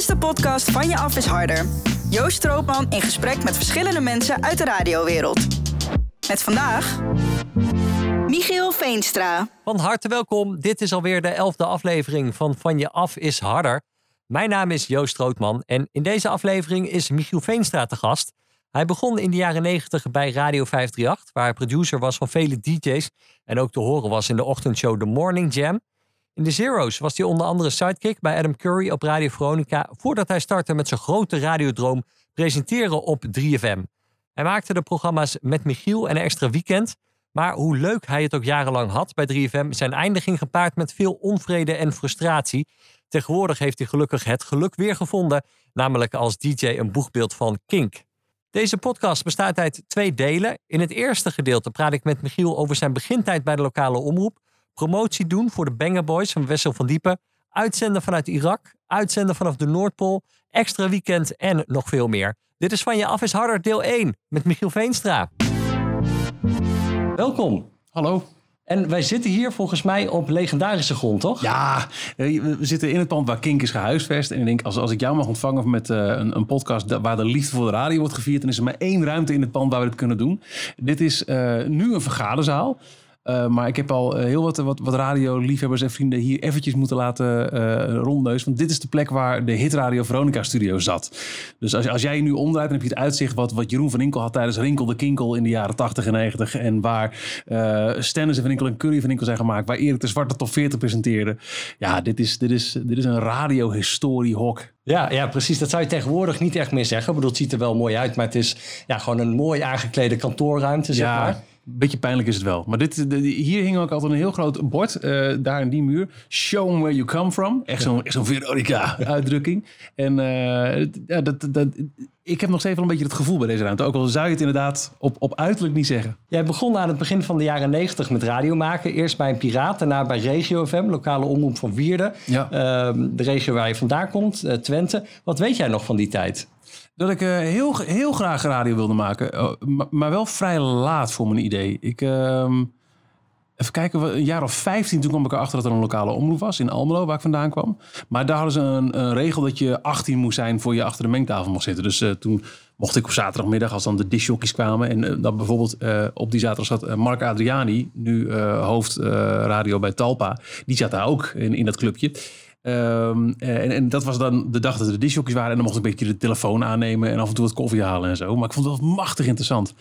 is de podcast Van Je Af is Harder. Joost Stroopman in gesprek met verschillende mensen uit de radiowereld. Met vandaag... Michiel Veenstra. Van harte welkom. Dit is alweer de elfde aflevering van Van Je Af is Harder. Mijn naam is Joost Strootman en in deze aflevering is Michiel Veenstra te gast. Hij begon in de jaren 90 bij Radio 538, waar hij producer was van vele DJ's en ook te horen was in de ochtendshow The Morning Jam. In de Zero's was hij onder andere sidekick bij Adam Curry op Radio Veronica, voordat hij startte met zijn grote radiodroom presenteren op 3FM. Hij maakte de programma's met Michiel en extra weekend. Maar hoe leuk hij het ook jarenlang had bij 3FM, zijn einde ging gepaard met veel onvrede en frustratie. Tegenwoordig heeft hij gelukkig het geluk weer gevonden, namelijk als DJ een boegbeeld van Kink. Deze podcast bestaat uit twee delen. In het eerste gedeelte praat ik met Michiel over zijn begintijd bij de lokale omroep, promotie doen voor de Banger Boys van Wessel van Diepen, uitzenden vanuit Irak, uitzenden vanaf de Noordpool, extra weekend en nog veel meer. Dit is van je af is harder deel 1 met Michiel Veenstra. Welkom. Hallo. En wij zitten hier volgens mij op legendarische grond, toch? Ja, eh, we zitten in het pand waar Kink is gehuisvest. En ik denk, als, als ik jou mag ontvangen met uh, een, een, podcast waar de liefde voor de radio wordt gevierd... dan is er maar één ruimte in het pand waar we dit kunnen doen. Dit is uh, nu een vergaderzaal. Uh, maar ik heb al heel wat, wat, wat radioliefhebbers en vrienden hier eventjes moeten laten uh, rondneus. Want dit is de plek waar de Hit Radio Veronica studio zat. Dus als, als jij nu omdraait, dan heb je het uitzicht wat, wat Jeroen van Inkel had tijdens Rinkel de Kinkel in de jaren 80 en 90. En waar uh, Stennis van Inkel en Curry van Inkel zijn gemaakt. Waar Erik de Zwarte top 40 presenteerde. Ja, dit is, dit is, dit is een radiohistorie-hok. Ja, ja, precies. Dat zou je tegenwoordig niet echt meer zeggen. Ik bedoel, het ziet er wel mooi uit, maar het is ja, gewoon een mooi aangeklede kantoorruimte, zeg ja. maar beetje pijnlijk is het wel. Maar dit, de, hier hing ook altijd een heel groot bord, uh, daar in die muur. Show them where you come from. Echt zo'n zo Veronica-uitdrukking. En uh, ja, dat, dat, ik heb nog steeds wel een beetje het gevoel bij deze ruimte. Ook al zou je het inderdaad op, op uiterlijk niet zeggen. Jij begon aan het begin van de jaren 90 met radio maken. Eerst bij een piraat, daarna bij Regio FM, lokale omroep van Wierden. Ja. Uh, de regio waar je vandaan komt, uh, Twente. Wat weet jij nog van die tijd? Dat ik uh, heel, heel graag radio wilde maken. Uh, maar, wel vrij laat voor mijn idee. Ik, uh, even kijken, een jaar of 15 toen kwam ik erachter dat er een lokale omroep was in Almelo, waar ik vandaan kwam. Maar daar hadden ze een, een regel dat je 18 moest zijn voor je achter de mengtafel mocht zitten. Dus uh, toen mocht ik op zaterdagmiddag, als dan de disjockeys kwamen. En dan bijvoorbeeld op die zaterdag zat Mark Adriani, nu hoofd radio bij Talpa. Die zat daar ook in, in dat clubje. Um, en, en, dat was dan de dag dat er de disjockeys waren. En dan mocht ik een beetje de telefoon aannemen en af en toe wat koffie halen en zo. Maar ik vond wel machtig interessant.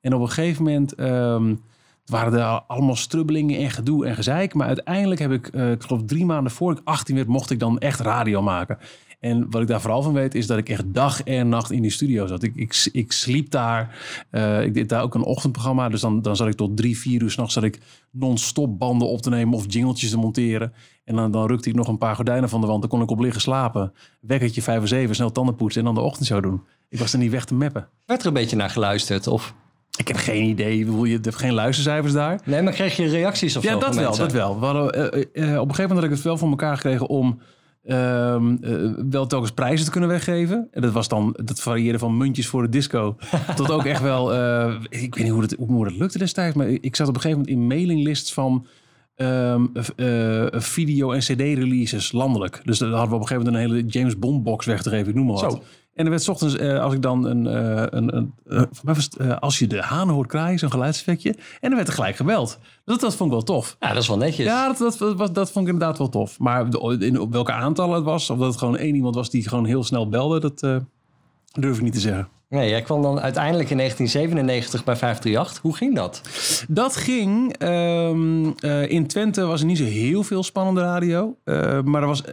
En op een gegeven moment um, waren er allemaal strubbelingen en gedoe en gezeik. Maar uiteindelijk heb ik, uh, ik geloof drie maanden voor ik 18 werd, mocht ik dan echt radio maken. En wat ik daar vooral van weet, is dat ik echt dag en nacht in die studio zat. Ik, ik, ik sliep daar. Uh, ik deed daar ook een ochtendprogramma. Dus dan, dan zat ik tot drie, vier uur s'nachts non-stop banden op te nemen of jingletjes te monteren. En dan, dan rukte ik nog een paar gordijnen van de wand. Dan kon ik op liggen slapen. Wekkertje vijf of zeven, snel tanden poetsen en dan de ochtendshow doen. Ik was er niet weg te meppen. Werd er een beetje naar geluisterd? Of? Ik heb geen idee. Je hebt geen luistercijfers daar. Nee, maar kreeg je reacties of ja, zo? Ja, dat wel, dat wel. We hadden, uh, uh, op een gegeven moment had ik het wel voor elkaar gekregen om Um, uh, wel telkens prijzen te kunnen weggeven. En dat was dan, dat varieerde van muntjes voor de disco. tot ook echt wel, uh, ik weet niet hoe dat, hoe dat lukte destijds. Maar ik zat op een gegeven moment in mailinglists van um, uh, video- en cd-releases landelijk. Dus dan hadden we op een gegeven moment een hele James Bond box weg te geven. Ik noem maar wat. Zo. En er werd ochtends, uh, als ik dan een, uh, een, een was het, als je de haan hoort kraaien, zo'n geluidseffectje. En er werd er gelijk gebeld. Dat, dat vond ik wel tof. Ja, dat is wel netjes. Ja, dat, dat, dat, dat vond ik inderdaad wel tof. Maar de, in, op welke aantallen het was, of dat het gewoon één iemand was die gewoon heel snel belde, dat durf ik niet te zeggen. Nee, jij kwam dan uiteindelijk in 1997 bij 538. Hoe ging dat? Dat ging. Um, uh, in Twente was er niet zo heel veel spannende radio. Uh, maar er was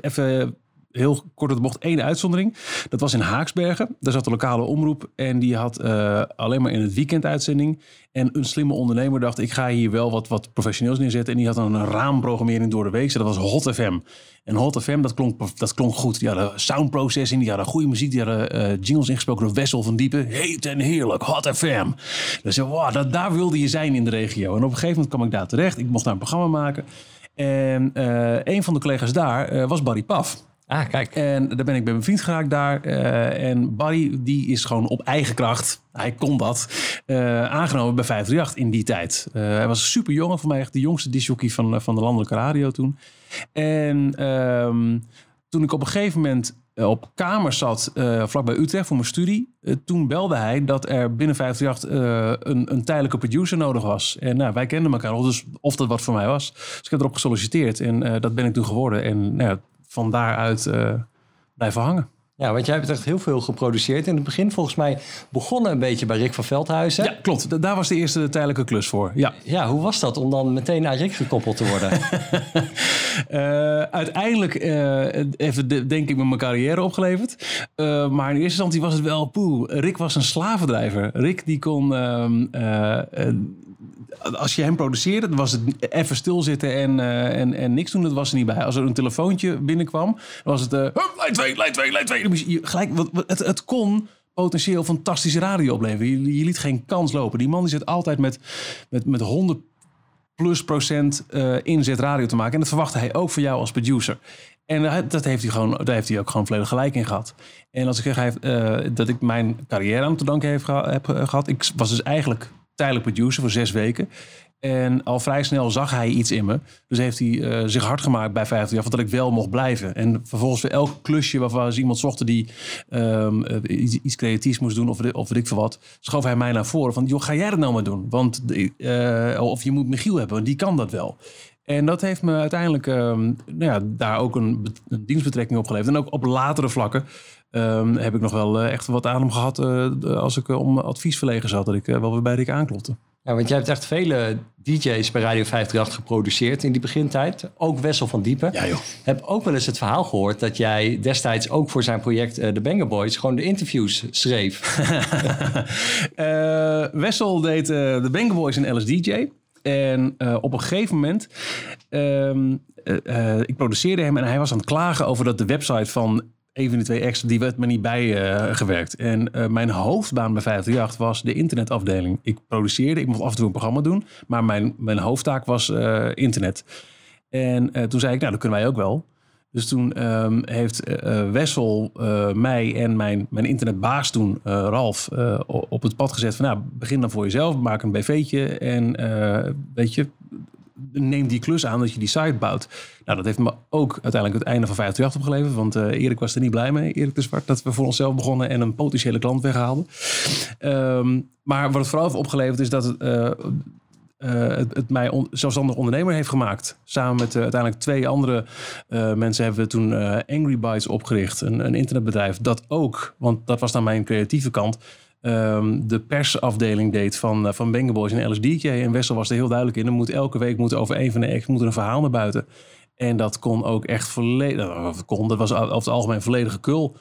even heel kort de bocht één uitzondering. Dat was in Haaksbergen. Daar zat de lokale omroep en die had uh, alleen maar in het weekend uitzending. En een slimme ondernemer dacht, ik ga hier wel wat, wat professioneels neerzetten. En die had dan een raamprogrammering door de week. Dat was Hot FM. En Hot FM, dat klonk, dat klonk goed. Die hadden sound processing, die hadden goede muziek. Die hadden uh, jingles ingesproken door Wessel van Diepen. Heet en heerlijk, Hot FM. Dus wow, dat, daar wilde je zijn in de regio. En op een gegeven moment kwam ik daar terecht. Ik mocht daar een programma maken. En een van de collega's daar was Barry Paf. Ah, kijk. En daar ben ik bij mijn vriend geraakt daar. Uh, en Barry, die is gewoon op eigen kracht, hij kon dat, uh, aangenomen bij 538 in die tijd. Uh, hij was super jong, voor mij echt de jongste disjockey van, van de landelijke radio toen. En um, toen ik op een gegeven moment eh, op kamer zat, vlakbij Utrecht voor mijn studie. Toen belde hij dat er binnen 538 een, een tijdelijke producer nodig was. En nou, wij kenden elkaar, dus of dat wat voor mij was. Dus ik heb erop gesolliciteerd en dat ben ik toen geworden. En nou, van daaruit blijven hangen. Ja, want jij hebt echt heel veel geproduceerd. In het begin volgens mij begonnen een beetje bij Rick van Veldhuizen. Ja, klopt. Daar was de eerste tijdelijke klus voor. Ja, ja hoe was dat om dan meteen aan Rick gekoppeld te worden? uh, uiteindelijk uh, even denk ik met mijn carrière opgeleverd. Uh, maar in eerste instantie was het wel poeh. Rick was een slavendrijver. Rick die kon ehm, als je hem produceerde, was het even stilzitten en, uh, en, en niks doen. Dat was er niet bij. Als er een telefoontje binnenkwam, was het... Uh, lijn 2, lijn 2, lijn 2. Je, gelijk, het, het kon potentieel fantastische radio opleveren. Je, liet geen kans lopen. Die man die zit altijd met, met, met 100 plus procent uh, inzet radio te maken. En dat verwachtte hij ook van jou als producer. En dat heeft hij gewoon, daar heeft hij ook gewoon volledig gelijk in gehad. En als ik zeg dat ik mijn carrière aan te danken heb, heb gehad. Ik was dus eigenlijk tijdelijk producer voor zes weken. En al vrij snel zag hij iets in me. Dus heeft hij uh, zich hard gemaakt bij 50 jaar, dat ik wel mocht blijven. En vervolgens voor elk klusje waarvan ze iemand zochten die um, iets, iets, creatiefs moest doen, of, of weet ik veel wat, schoof hij mij naar voren. Van, joh, ga jij dat nou maar doen? Want, uh, of je moet Michiel hebben, want die kan dat wel. En dat heeft me uiteindelijk um, nou ja, daar ook een, een, dienstbetrekking op geleverd. En ook op latere vlakken um, heb ik nog wel echt wat adem gehad als ik om advies verlegen zat. Dat ik wel weer bij Rick aanklopte. Ja, want jij hebt echt vele DJ's bij Radio 538 geproduceerd in die begintijd. Ook Wessel van Diepen. Ja, joh. Heb ook wel eens het verhaal gehoord dat jij destijds ook voor zijn project uh, The Banger Boys gewoon de interviews schreef. uh, Wessel deed uh, The Banger Boys en LSDJ. En op een gegeven moment, um, ik produceerde hem en hij was aan het klagen over dat de website van even de twee extra, die werd me niet bijgewerkt. Uh, en uh, mijn hoofdbaan bij 538 was de internetafdeling. Ik produceerde, ik mocht af en toe een programma doen, maar mijn, mijn hoofdtaak was uh, internet. En toen zei ik, nou, dat kunnen wij ook wel. Dus toen um, heeft Wessel mij en mijn, mijn internetbaas toen, Ralf, op het pad gezet van, nou, begin dan voor jezelf, maak een BV'tje en weet je, neem die klus aan dat je die site bouwt. Nou, dat heeft me ook uiteindelijk het einde van 538 opgeleverd. Want uh, Erik was er niet blij mee, Erik de Zwart, dat we voor onszelf begonnen en een potentiële klant weghaalden. Um, maar wat het vooral heeft opgeleverd is dat het, uh, uh, het, mij zelfstandig ondernemer heeft gemaakt. Samen met uiteindelijk twee andere mensen hebben we toen Angry Bytes opgericht. Een, een internetbedrijf dat ook, want dat was dan mijn creatieve kant um, de persafdeling deed van, uh, van Banger Boys en LSDJ. En Wessel was er heel duidelijk in. Er moet elke week moet over een van de acts moet er een verhaal naar buiten. En dat kon ook echt volledig... Kon, dat was over het algemeen volledige kul.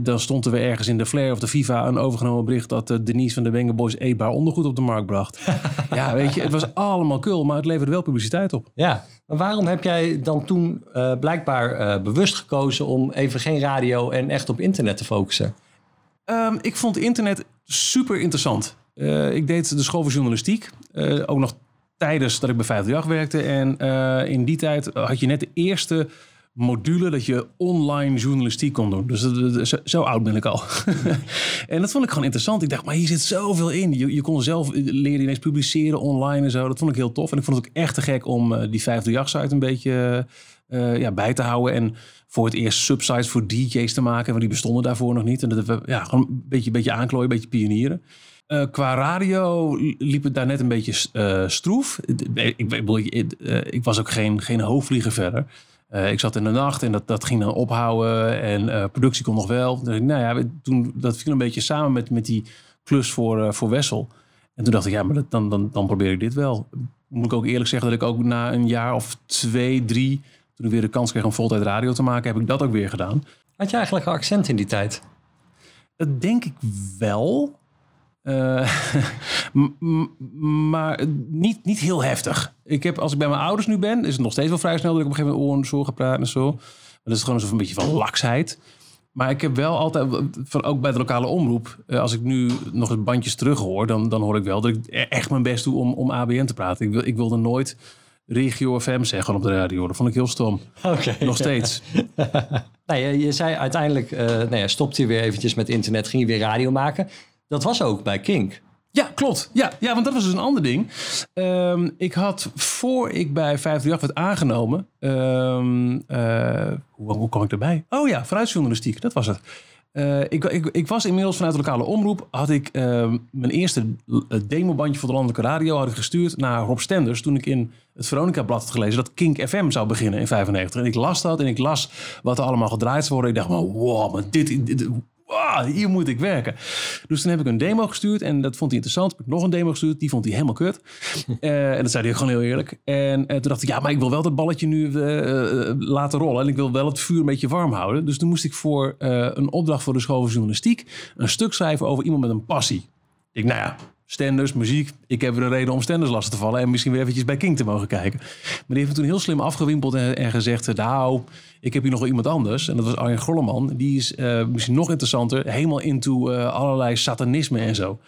Dan stond er weer ergens in de Flair of de FIFA een overgenomen bericht dat uh, Denise van de Banger Boys eetbaar ondergoed op de markt bracht. ja, weet je, het was allemaal kul, maar het leverde wel publiciteit op. Ja, maar waarom heb jij dan toen uh, blijkbaar uh, bewust gekozen om even geen radio en echt op internet te focussen? Um, ik vond internet super interessant. Uh, ik deed de school voor journalistiek. Uh, ook nog tijdens dat ik bij 538 werkte. En uh, in die tijd had je net de eerste module dat je online journalistiek kon doen. Dus zo, oud ben ik al. en dat vond ik gewoon interessant. Ik dacht, maar hier zit zoveel in. Je, je kon zelf leren ineens publiceren online en zo. Dat vond ik heel tof. En ik vond het ook echt te gek om die 538-site een beetje ja, bij te houden. En voor het eerst subsites voor DJ's te maken. Want die bestonden daarvoor nog niet. En dat we ja, gewoon een beetje, beetje aanklooien, een beetje pionieren. Uh, qua radio liep het daar net een beetje uh, stroef. Ik, ik, ik, was ook geen, geen hoofdvlieger verder. ik zat in de nacht en dat, dat ging dan ophouden. En productie kon nog wel. Dus, nou ja, toen, dat viel een beetje samen met, met die klus voor, voor Wessel. En toen dacht ik, ja, maar dat, dan, dan, dan probeer ik dit wel. Moet ik ook eerlijk zeggen dat ik ook na een jaar of twee, drie toen ik weer de kans kreeg om voltijd radio te maken, heb ik dat ook weer gedaan. Had je eigenlijk een accent in die tijd? Dat denk ik wel. Uh, maar niet, niet heel heftig. Ik heb, als ik bij mijn ouders nu ben, is het nog steeds wel vrij snel dat ik op een gegeven moment oren zo ga praten en zo. Maar dat is gewoon zo'n beetje van laksheid. Maar ik heb wel altijd, van, ook bij de lokale omroep, eh, als ik nu nog eens bandjes terug hoor, dan, dan hoor ik wel dat ik echt mijn best doe om, om ABN te praten. Ik, wil, ik wilde nooit Regio FM zeggen op de radio. Dat vond ik heel stom. Okay, Nog steeds. nou, je, je, zei uiteindelijk, uh, nou ja, stopte je weer eventjes met internet, ging je weer radio maken. Dat was ook bij Kink. Ja, klopt. Ja, ja, want dat was dus een ander ding. Ehm, ik had voor ik bij 538 werd aangenomen. ehm, eh, hoe, hoe kwam ik erbij? Oh ja, vooruitjournalistiek, dat was het. Eh, ik, ik, ik was inmiddels vanuit de lokale omroep. Had ik ehm, mijn eerste demobandje voor de landelijke radio had ik gestuurd naar Rob Stenders. Toen ik in het Veronica-blad had gelezen dat Kink FM zou beginnen in 95. En ik las dat en ik las wat er allemaal gedraaid zou worden. Ik dacht, maar wow, maar dit, dit, wow, hier moet ik werken. Dus toen heb ik een demo gestuurd en dat vond hij interessant. Heb ik nog een demo gestuurd, die vond hij helemaal kut. Eh, en dat zei hij gewoon heel eerlijk. En eh, toen dacht ik, ja, maar ik wil wel dat balletje nu eh, laten rollen. En ik wil wel het vuur een beetje warm houden. Dus toen moest ik voor een opdracht voor de school van journalistiek een stuk schrijven over iemand met een passie. Ik, nou ja, Stenders, muziek. Ik heb weer een reden om Stenders lastig te vallen. En misschien weer eventjes bij King te mogen kijken. Maar die heeft me toen heel slim afgewimpeld en, gezegd... nou, ik heb hier nog wel iemand anders. En dat was Arjen Grolleman. Die is eh, misschien nog interessanter. Helemaal into eh, allerlei satanisme en zo.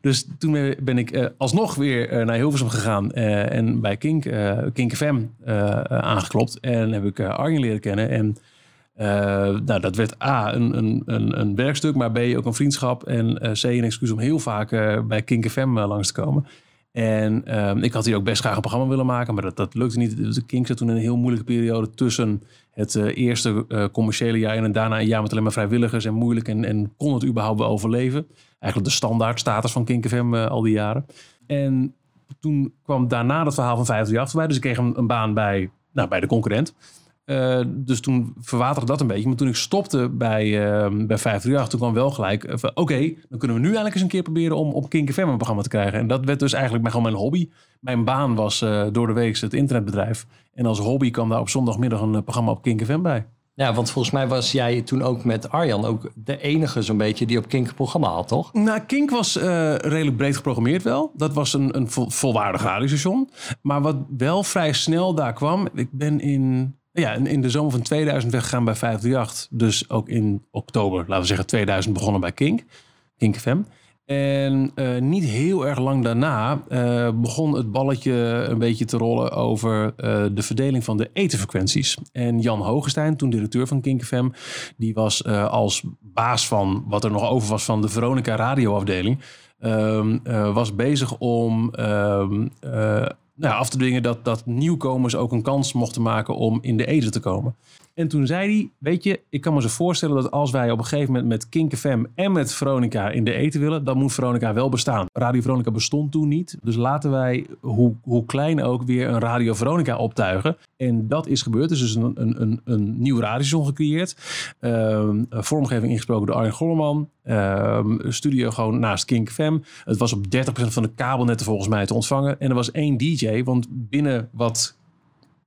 Dus toen ben ik eh, alsnog weer naar Hilversum gegaan. en bij Kink, Kink FM aangeklopt. En heb ik Arjen leren kennen. En eh, nou, dat werd A, een, een, een, werkstuk, maar B, ook een vriendschap. En eh, C, een excuus om heel vaak eh, bij Kink FM langs te komen. En ehm, ik had hier ook best graag een programma willen maken, maar dat, dat lukte niet. De Kink zat toen in een heel moeilijke periode tussen het eerste commerciële jaar en daarna een jaar met alleen maar vrijwilligers en moeilijk. En, en kon het überhaupt wel overleven? Eigenlijk de standaard status van Kink FM al die jaren. En toen kwam daarna het verhaal van 538 voorbij. Dus ik kreeg een, een baan bij, nou, bij de concurrent. Eh, dus toen verwaterde dat een beetje. Maar toen ik stopte bij, eh, bij 538, toen kwam wel gelijk... Oké, dan kunnen we nu eigenlijk eens een keer proberen om op Kink FM een programma te krijgen. En dat werd dus eigenlijk mijn, gewoon mijn hobby. Mijn baan was eh, door de week het internetbedrijf. En als hobby kwam daar op zondagmiddag een eh, programma op Kink FM bij. Ja, want volgens mij was jij toen ook met Arjan ook de enige zo'n beetje die op Kink een programma had, toch? Nou, Kink was redelijk breed geprogrammeerd wel. Dat was een, een vol- volwaardig radiostation. Maar wat wel vrij snel daar kwam... Ik ben in, ja, in, de zomer van 2000 weggegaan bij 538. Dus ook in oktober, laten we zeggen 2000, begonnen bij Kink. Kink FM. En eh, niet heel erg lang daarna eh, begon het balletje een beetje te rollen over eh, de verdeling van de etenfrequenties. En Jan Hogestein, toen directeur van Kink FM, die was als baas van wat er nog over was van de Veronica radioafdeling, ehm, eh, was bezig om ehm, eh, nou af te dwingen dat, dat nieuwkomers ook een kans mochten maken om in de eten te komen. En toen zei hij, weet je, ik kan me zo voorstellen dat als wij op een gegeven moment met Kink FM en met Veronica in de eten willen, dan moet Veronica wel bestaan. Radio Veronica bestond toen niet. Dus laten wij, hoe, hoe klein ook, weer een Radio Veronica optuigen. En dat is gebeurd. Dus er is een, een, een, een nieuw radiostation gecreëerd. Ehm, vormgeving ingesproken door Arjen Golleman. Ehm, studio gewoon naast Kink FM. Het was op 30% van de kabelnetten volgens mij te ontvangen. En er was één DJ, want binnen wat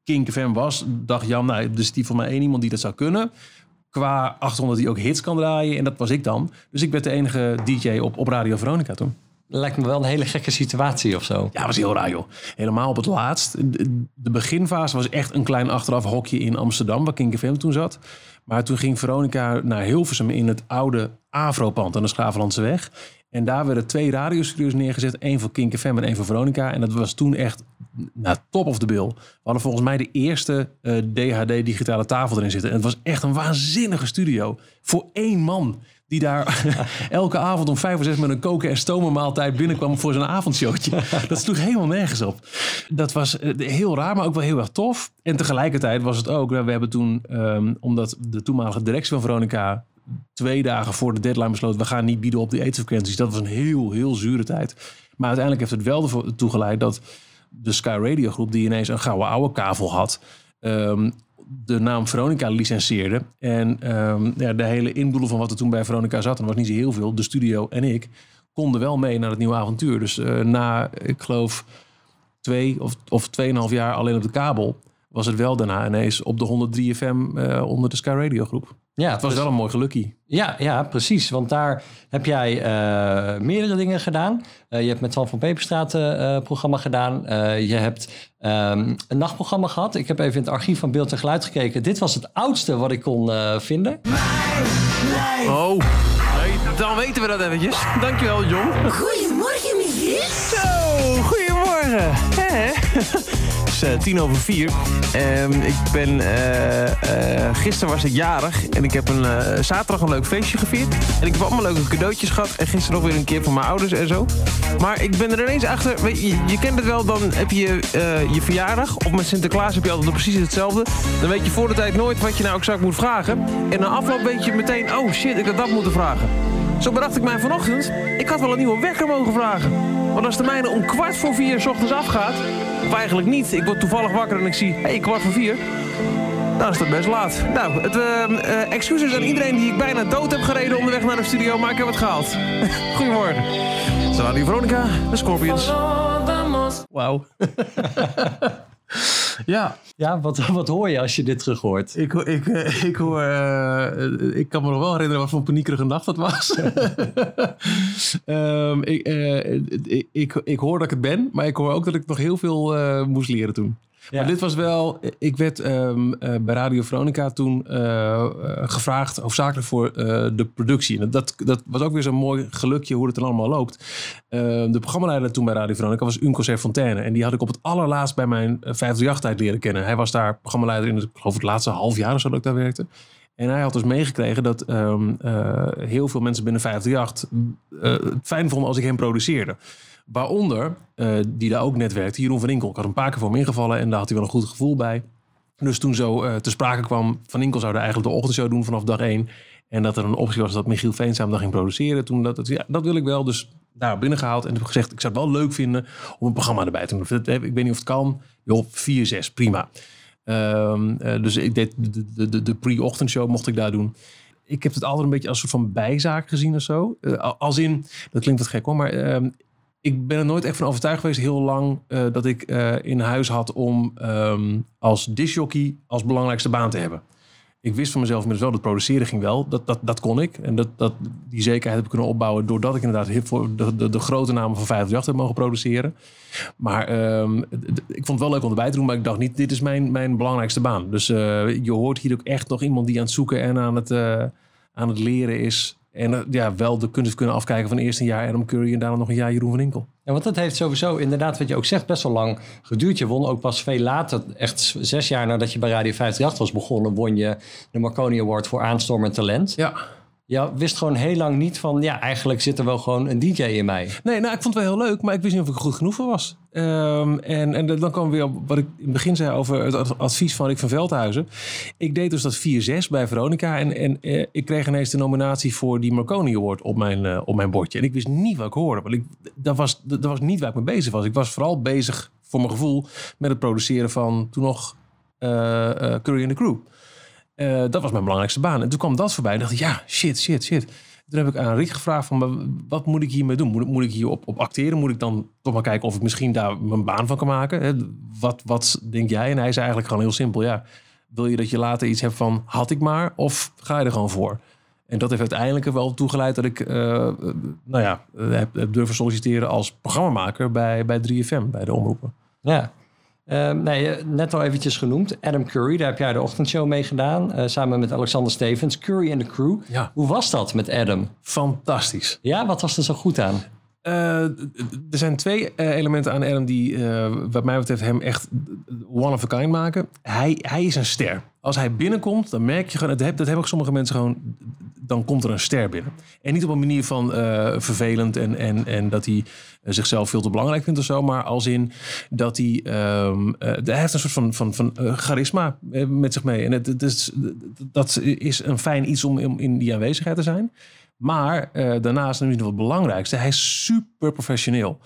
Kink FM was, dacht Jan, nou, er is die voor mij één iemand die dat zou kunnen. Qua 800 die ook hits kan draaien. En dat was ik dan. Dus ik werd de enige DJ op, op Radio Veronica toen. Lijkt me wel een hele gekke situatie of zo. Ja, was heel raar joh. Helemaal op het laatst. De, de beginfase was echt een klein achteraf hokje in Amsterdam, waar Kink FM toen zat. Maar toen ging Veronica naar Hilversum in het oude Avro-pand aan de Schavenlandse weg. En daar werden twee radiostudio's neergezet. één voor Kink FM en één voor Veronica. En dat was toen echt nou, top of the bill. We hadden volgens mij de eerste eh, DHD-digitale tafel erin zitten. En het was echt een waanzinnige studio. Voor één man die daar elke avond om vijf of zes met een koken en stomen maaltijd binnenkwam voor zijn avondshowtje. Dat sloeg helemaal nergens op. Dat was eh, heel raar, maar ook wel heel erg tof. En tegelijkertijd was het ook, we hebben toen, ehm, omdat de toenmalige directie van Veronica twee dagen voor de deadline besloot, we gaan niet bieden op die etenfrequenties. Dat was een heel, heel zure tijd. Maar uiteindelijk heeft het wel ervoor toegeleid dat de Sky Radio groep, die ineens een gouden oude kavel had, ehm, de naam Veronica licenseerde. En ehm, ja, de hele inboedel van wat er toen bij Veronica zat, en was niet zo heel veel, de studio en ik, konden wel mee naar het nieuwe avontuur. Dus eh, na, ik geloof, twee of, of tweeënhalf jaar alleen op de kabel, was het wel daarna ineens op de 103 FM eh, onder de Sky Radio groep. Ja, Het was wel een mooi gelukkie. Ja, ja, precies. Want daar heb jij eh, meerdere dingen gedaan. Eh, je hebt met Twan van Peperstraat een programma gedaan. Eh, je hebt ehm, een nachtprogramma gehad. Ik heb even in het archief van Beeld en Geluid gekeken. Dit was het oudste wat ik kon eh, vinden. Oh, nee, dan weten we dat eventjes. Dankjewel, John. Goedemorgen, Michiel. Zo, goedemorgen. Het is eh, tien over vier. Ehm, ik ben, eh, gisteren was ik jarig en ik heb een, zaterdag een leuk feestje gevierd. En ik heb allemaal leuke cadeautjes gehad. En gisteren nog weer een keer van mijn ouders en zo. Maar ik ben er ineens achter, weet je, je kent het wel, dan heb je je verjaardag. Of met Sinterklaas heb je altijd precies hetzelfde. Dan weet je voor de tijd nooit wat je nou exact moet vragen. En na afloop weet je meteen, oh shit, ik had dat moeten vragen. Zo bedacht ik mij vanochtend, ik had wel een nieuwe wekker mogen vragen. Want als de mijne om kwart voor vier 's ochtends afgaat, of eigenlijk niet, ik word toevallig wakker en ik zie, hé, hey, kwart voor vier. Dan is het best laat. Nou, het, eh, eh, excuses aan iedereen die ik bijna dood heb gereden onderweg naar de studio, maar ik heb het gehaald. Goedemorgen. Salut Veronica, de Scorpions. Wauw. ja, Ja, wat, wat hoor je als je dit terug hoort? ik, ik, eh, ik hoor... eh, ik kan me nog wel herinneren wat voor een paniekerige nacht dat was. Ehm, ik, eh, ik, ik, ik hoor dat ik het ben, maar ik hoor ook dat ik nog heel veel moest leren toen. Ja. Maar dit was wel... Ik werd ehm, eh, bij Radio Veronica toen eh, eh, gevraagd, hoofdzakelijk voor de productie. En dat, dat was ook weer zo'n mooi gelukje hoe het er allemaal loopt. Ehm, de programmaleider toen bij Radio Veronica was Unco Fontaine. En die had ik op het allerlaatst bij mijn uh, 538-tijd leren kennen. Hij was daar programmaleider in het, geloof het laatste half jaar of zo dat ik daar werkte. En hij had dus meegekregen dat ehm, eh, heel veel mensen binnen 538 eh, het fijn vonden als ik hem produceerde. Waaronder, eh, die daar ook net werkte, Jeroen van Inkel. Ik had een paar keer voor hem ingevallen en daar had hij wel een goed gevoel bij. Dus toen zo eh, te sprake kwam, Van Inkel zou eigenlijk de ochtendshow doen vanaf dag één. En dat er een optie was dat Michiel Veensam dat ging produceren. Toen dat, het- ja, dat wil ik wel. Dus daar binnengehaald en heb gezegd, ik zou het wel leuk vinden om een programma erbij te doen. Dat- Ik weet niet of het kan. Joh, 4, 6, prima. Ehm, eh, dus ik deed de, de, de, pre-ochtendshow mocht ik daar doen. Ik heb het altijd een beetje als een soort van bijzaak gezien of zo. Als in, dat klinkt wat gek hoor, maar ehm, ik ben er nooit echt van overtuigd geweest heel lang eh, dat ik eh, in huis had om ehm, als disjockey als belangrijkste baan te hebben. Ik wist van mezelf inmiddels wel dat produceren ging wel. Dat, dat, dat kon ik. En dat, dat, die zekerheid heb ik kunnen opbouwen doordat ik inderdaad heel voor de, de, de grote namen van 538 heb mogen produceren. Maar ehm, ik vond het wel leuk om erbij te doen, maar ik dacht niet, dit is mijn, mijn belangrijkste baan. Dus eh, je hoort hier ook echt nog iemand die aan het zoeken en aan het, aan het leren is. En eh, ja, wel de kunst kunnen afkijken van eerst een jaar Adam Curry en daarna nog een jaar Jeroen van Inkel. Ja, want dat heeft sowieso inderdaad, wat je ook zegt, best wel lang geduurd. Je won ook pas veel later, echt zes jaar nadat je bij Radio 538 was begonnen, won je de Marconi Award voor aanstormend talent. Ja. Je wist gewoon heel lang niet van, ja, eigenlijk zit er wel gewoon een DJ in mij. Nee, nou, ik vond het wel heel leuk, maar ik wist niet of ik goed genoeg voor was. Ehm, en, en dan kwam weer op wat ik in het begin zei over het ad- advies van Rick van Veldhuizen. Ik deed dus dat 4-6 bij Veronica en, en eh, ik kreeg ineens de nominatie voor die Marconi Award op mijn, eh, op mijn bordje. En ik wist niet wat ik hoorde, want ik, dat, was, dat was niet waar ik mee bezig was. Ik was vooral bezig, voor mijn gevoel, met het produceren van toen nog eh, eh, Curry and the Crew. Eh, dat was mijn belangrijkste baan. En toen kwam dat voorbij. En dacht ik, ja, shit, shit, shit. Toen heb ik aan Rick gevraagd van, wat moet ik hiermee doen? Moet, moet ik hier op, acteren? Moet ik dan toch maar kijken of ik misschien daar mijn baan van kan maken? Wat, wat denk jij? En hij zei eigenlijk gewoon heel simpel, ja. Wil je dat je later iets hebt van, had ik maar? Of ga je er gewoon voor? En dat heeft uiteindelijk er wel toe geleid dat ik, eh, eh, nou ja, heb, heb durven solliciteren als programmamaker bij, bij 3FM, bij de omroepen. Ja. Ehm, nee, eh, net al eventjes genoemd. Adam Curry, daar heb jij de ochtendshow mee gedaan. eh, samen met Alexander Stevens. Curry en de crew. Ja. Hoe was dat met Adam? Fantastisch. Ja, wat was er zo goed aan? Eh, er zijn twee eh, elementen aan Adam die, eh, wat mij betreft, hem echt one of a kind maken. Hij, hij is een ster. Als hij binnenkomt, dan merk je gewoon, dat, heb, hebben ook sommige mensen gewoon, dan komt er een ster binnen. En niet op een manier van vervelend en, en, en dat hij zichzelf veel te belangrijk vindt of zo, maar als in dat hij, ehm, eh, hij heeft een soort van, van, van charisma met zich mee. En het, is, dat is een fijn iets om in die aanwezigheid te zijn. Maar eh, daarnaast, en misschien nog het belangrijkste, hij is super professioneel.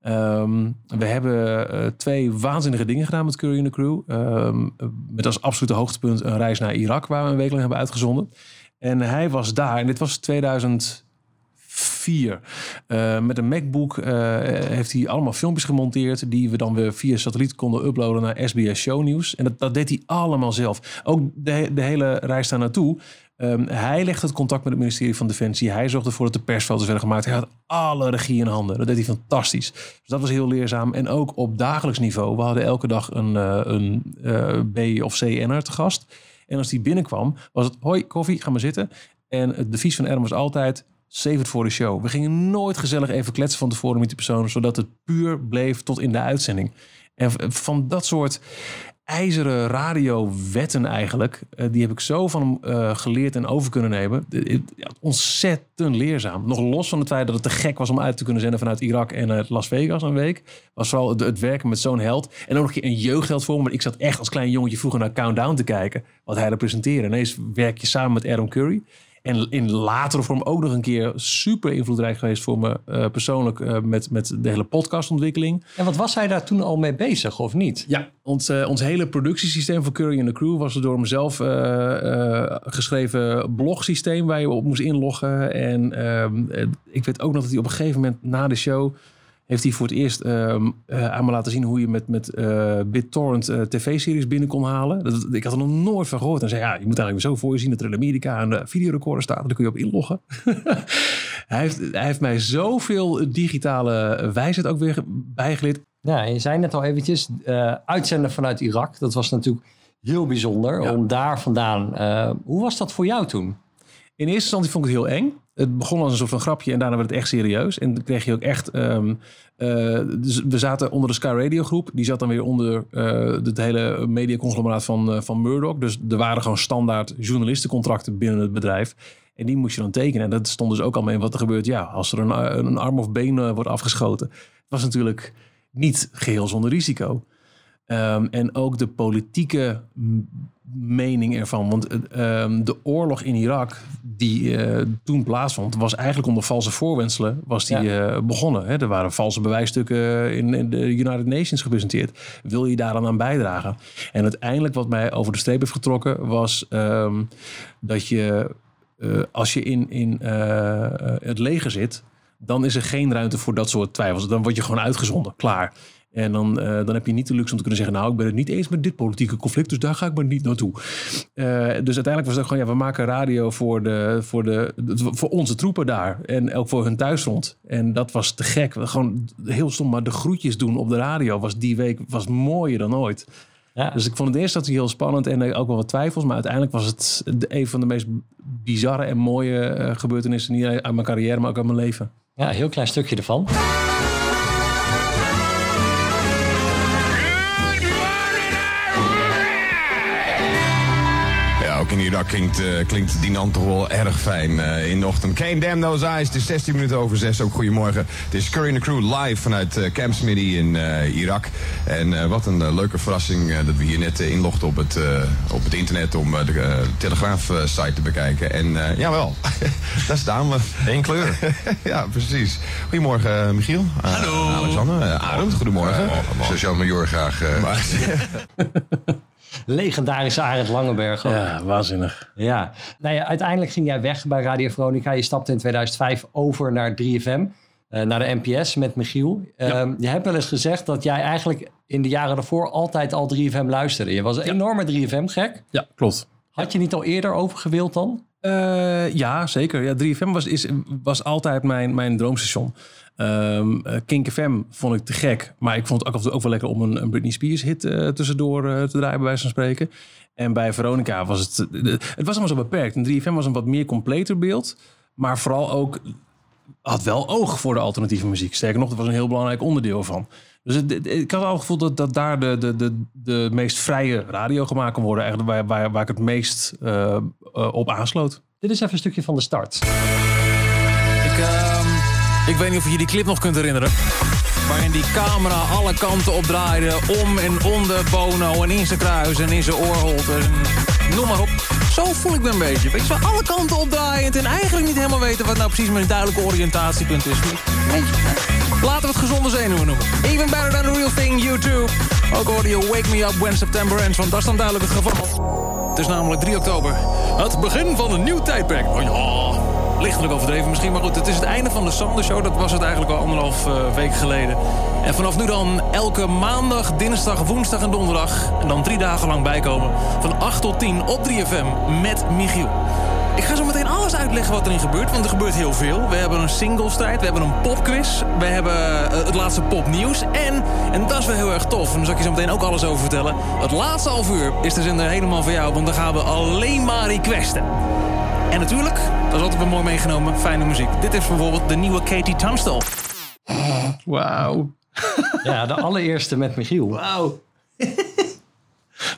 Ehm, we hebben eh, twee waanzinnige dingen gedaan met Curry de Crew. Ehm, met als absolute hoogtepunt een reis naar Irak, waar we een week lang hebben uitgezonden. En hij was daar, en dit was 2004. Eh, met een MacBook heeft hij allemaal filmpjes gemonteerd... die we dan weer via satelliet konden uploaden naar SBS Show News. En dat, dat deed hij allemaal zelf. Ook de, de hele reis daar naartoe... Ehm, hij legde het contact met het ministerie van Defensie. Hij zorgde ervoor dat de persfoto's werden gemaakt. Hij had alle regie in handen. Dat deed hij fantastisch. Dus dat was heel leerzaam. En ook op dagelijks niveau. We hadden elke dag een, eh, een eh, B- of C-N'er te gast. En als die binnenkwam, was het... Hoi, koffie, ga maar zitten. En het devies van Adam was altijd... Save het voor de show. We gingen nooit gezellig even kletsen van tevoren met die persoon... zodat het puur bleef tot in de uitzending. En van dat soort ijzeren radiowetten eigenlijk, eh, die heb ik zo van hem eh, geleerd en over kunnen nemen. Eh, ontzettend leerzaam. Nog los van het feit dat het te gek was om uit te kunnen zenden vanuit Irak en uit Las Vegas een week. Was vooral het, werken met zo'n held. En ook nog een jeugdheld voor me. Want ik zat echt als klein jongetje vroeger naar Countdown te kijken. Wat hij representeerde. Ineens werk je samen met Adam Curry. En in latere vorm ook nog een keer super invloedrijk geweest voor me eh, persoonlijk eh, met, met de hele podcastontwikkeling. En wat was hij daar toen al mee bezig, of niet? Ja, ons, eh, ons hele productiesysteem voor Curry and the Crew was een door mezelf geschreven blogsysteem waar je op moest inloggen. En ehm, eh, ik weet ook nog dat hij op een gegeven moment na de show heeft hij voor het eerst ehm, eh, aan me laten zien hoe je met, met eh, BitTorrent eh, tv-series binnen kon halen. Dat, ik had er nog nooit van gehoord. En zei, ja, je moet eigenlijk zo voor je zien dat er in Amerika een videorecorder staat. Daar kun je op inloggen. hij, heeft, hij heeft mij zoveel digitale wijsheid ook weer bijgeleerd. Ja, je zei net al eventjes, uitzenden vanuit Irak. Dat was natuurlijk heel bijzonder Ja. om daar vandaan. hoe was dat voor jou toen? In eerste instantie vond ik het heel eng. Het begon als een soort van grapje en daarna werd het echt serieus. En dan kreeg je ook echt... ehm, eh, dus we zaten onder de Sky Radio groep. Die zat dan weer onder eh, het hele mediaconglomeraat van, eh, van Murdoch. Dus er waren gewoon standaard journalistencontracten binnen het bedrijf. En die moest je dan tekenen. En dat stond dus ook al mee wat er gebeurt. Ja, als er een, een arm of been wordt afgeschoten. Het was natuurlijk niet geheel zonder risico. Ehm, en ook de politieke mening ervan. Want eh, ehm, de oorlog in Irak, die eh, toen plaatsvond, was eigenlijk onder valse voorwenselen was die, eh, begonnen. Hè? Er waren valse bewijsstukken in, in de United Nations gepresenteerd. Wil je daar dan aan bijdragen? En uiteindelijk wat mij over de streep heeft getrokken, was ehm, dat je, als je in, in het leger zit, dan is er geen ruimte voor dat soort twijfels. Dan word je gewoon uitgezonden, klaar. En dan, eh, dan heb je niet de luxe om te kunnen zeggen... nou, ik ben het niet eens met dit politieke conflict... dus daar ga ik maar niet naartoe. Eh, dus uiteindelijk was het gewoon... ja, we maken radio voor, de, voor, de, voor onze troepen daar. En ook voor hun thuisfront. En dat was te gek. Gewoon heel stom, maar de groetjes doen op de radio... was die week was mooier dan ooit. Ja. Dus ik vond het eerst dat heel spannend en ook wel wat twijfels. Maar uiteindelijk was het een van de meest bizarre en mooie eh, gebeurtenissen... niet uit mijn carrière, maar ook uit mijn leven. Ja, een heel klein stukje ervan. In Irak klinkt, eh, klinkt toch wel erg fijn eh, in de ochtend. Can't Damn Those Eyes, het is 16 minuten over 6. Ook goedemorgen. Het is Curry and the Crew live vanuit eh, Camp Smitty in eh, Irak. En eh, wat een leuke verrassing eh, dat we hier net inlogden op het, eh, op het internet... om de eh, Telegraaf-site te bekijken. En eh, jawel, daar staan we. Eén kleur. ja, precies. Goedemorgen, Michiel. Hallo. Alexander. Uh, Arend, goedemorgen. Sergeant-major graag. eh, Maar- Legendarische Arend Langenberg. ook. Ja, waanzinnig. Ja, nou ja, uiteindelijk ging jij weg bij Radio Veronica. Je stapte in 2005 over naar 3FM, eh, naar de NPS met Michiel. Ehm, je hebt wel eens gezegd dat jij eigenlijk in de jaren daarvoor altijd al 3FM luisterde. Je was een enorme 3FM-gek. Ja, klopt. Had je niet al eerder overgewild dan? Eh, ja, zeker. Ja, 3FM was, is, was altijd mijn, mijn droomstation. Ehm eh, Kink FM vond ik te gek. Maar ik vond het ook, af en toe ook wel lekker om een, een Britney Spears hit eh, tussendoor eh, te draaien, bij wijze van spreken. En bij Veronica was het... het was allemaal zo beperkt. En 3FM was een wat meer completer beeld. Maar vooral ook had wel oog voor de alternatieve muziek. Sterker nog, dat was een heel belangrijk onderdeel van. Dus het, het- ik had al het gevoel dat, dat daar de, de, de, de meest vrije radio gemaakt kon worden. Eigenlijk waar, waar, waar ik het meest op aansloot. Dit is even een stukje van de start. Ik, ik weet niet of je die clip nog kunt herinneren. Waarin die camera alle kanten opdraaide. Om en onder Bono en in zijn kruis en in zijn oorholte. Noem maar op. Zo voel ik me een beetje. Weet je, zo alle kanten opdraaiend. En eigenlijk niet helemaal weten wat nou precies mijn duidelijke oriëntatiepunt is. Laten we het gezonde zenuwen noemen. Even better than the real thing, YouTube. Ook hoorde je Wake Me Up When September Ends. Want dat is dan duidelijk het geval. Het is namelijk 3 oktober. Het begin van een nieuw tijdperk. Oh ja, lichtelijk overdreven misschien. Maar goed, het is het einde van de Sander Show. Dat was het eigenlijk al anderhalf eh, week geleden. En vanaf nu dan elke maandag, dinsdag, woensdag en donderdag. En dan drie dagen lang bijkomen. Van 8 tot 10 op 3FM met Michiel. Ik ga zo meteen alles uitleggen wat erin gebeurt, want er gebeurt heel veel. We hebben een singlestrijd, we hebben een popquiz, we hebben eh, het laatste popnieuws. En, en dat is wel heel erg tof, en daar zal ik je zo meteen ook alles over vertellen. Het laatste half uur is de zender helemaal voor jou, want dan gaan we alleen maar requesten. En natuurlijk, dat is altijd wel mooi meegenomen, fijne muziek. Dit is bijvoorbeeld de nieuwe Katie Tunstall. Wauw. Ja, de allereerste met Michiel. Wauw.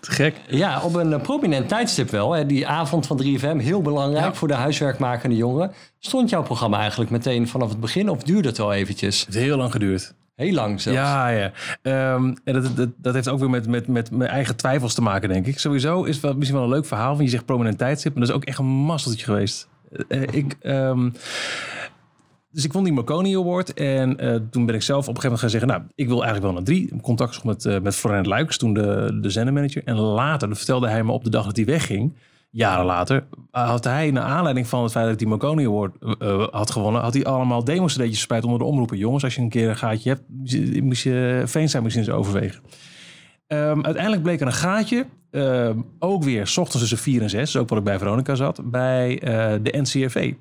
Te gek. Ja, op een eh, prominent tijdstip wel. Hè. Die avond van 3FM, heel belangrijk Ja. voor de huiswerkmakende jongeren. Stond jouw programma eigenlijk meteen vanaf het begin of duurde het wel eventjes? Het heeft heel lang geduurd. Heel lang zelfs. Ja, ja. Ehm, en dat, dat, dat heeft ook weer met, met, met mijn eigen twijfels te maken, denk ik. Sowieso is wel, misschien wel een leuk verhaal. Want je zegt prominent tijdstip. Maar dat is ook echt een masseltje geweest. Eh, eh, ik, ehm, dus ik won die Marconi Award. En eh, toen ben ik zelf op een gegeven moment gaan zeggen... nou, ik wil eigenlijk wel naar drie. Contact met, eh met Florent Luiks, toen de, de zendermanager. En later, vertelde hij me op de dag dat hij wegging... Jaren later had hij, naar aanleiding van het feit dat ik die Marconi Award eh, eh, had gewonnen, had hij allemaal demo-cd'tjes onder de omroepen. Jongens, als je een keer een gaatje hebt, moest je Veenstra misschien eens overwegen. Ehm, uiteindelijk bleek er een gaatje, ehm, ook weer 's ochtends tussen 4 en 6, dus ook wat ik bij Veronica zat, bij eh, de NCRV.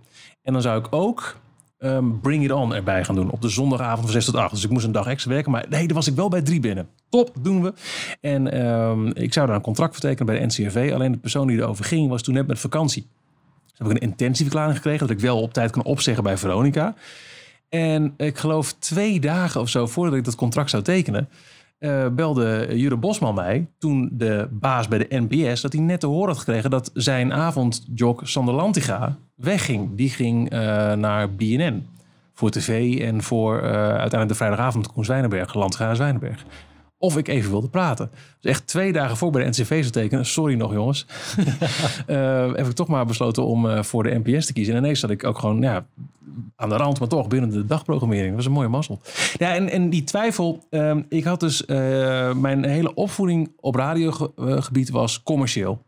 En dan zou ik ook ehm, Bring It On erbij gaan doen op de zondagavond van 6 tot 8. Dus ik moest een dag extra werken, maar nee, daar was ik wel bij drie binnen. Top, doen we. En ehm, ik zou daar een contract vertekenen bij de NCRV. Alleen de persoon die erover ging was toen net met vakantie. Dus heb ik een intentieverklaring gekregen dat ik wel op tijd kan opzeggen bij Veronica. En ik geloof twee dagen of zo voordat ik dat contract zou tekenen, eh, belde Jure Bosman mij, toen de baas bij de NPS, dat hij net te horen had gekregen dat zijn avondjog Sander Lantiga wegging. Die ging eh, naar BNN voor tv en voor eh, uiteindelijk de vrijdagavond Koen Zwijnenberg, en Zwijnenberg. Of ik even wilde praten. Dus echt twee dagen voor bij de NCV zou tekenen. Sorry nog jongens. Eh, heb ik toch maar besloten om eh, voor de NPS te kiezen. En ineens zat ik ook gewoon ja, aan de rand, maar toch binnen de dagprogrammering. Dat was een mooie mazzel. Ja, en, en die twijfel. ehm, ik had dus eh, mijn hele opvoeding op radiogebied was commercieel.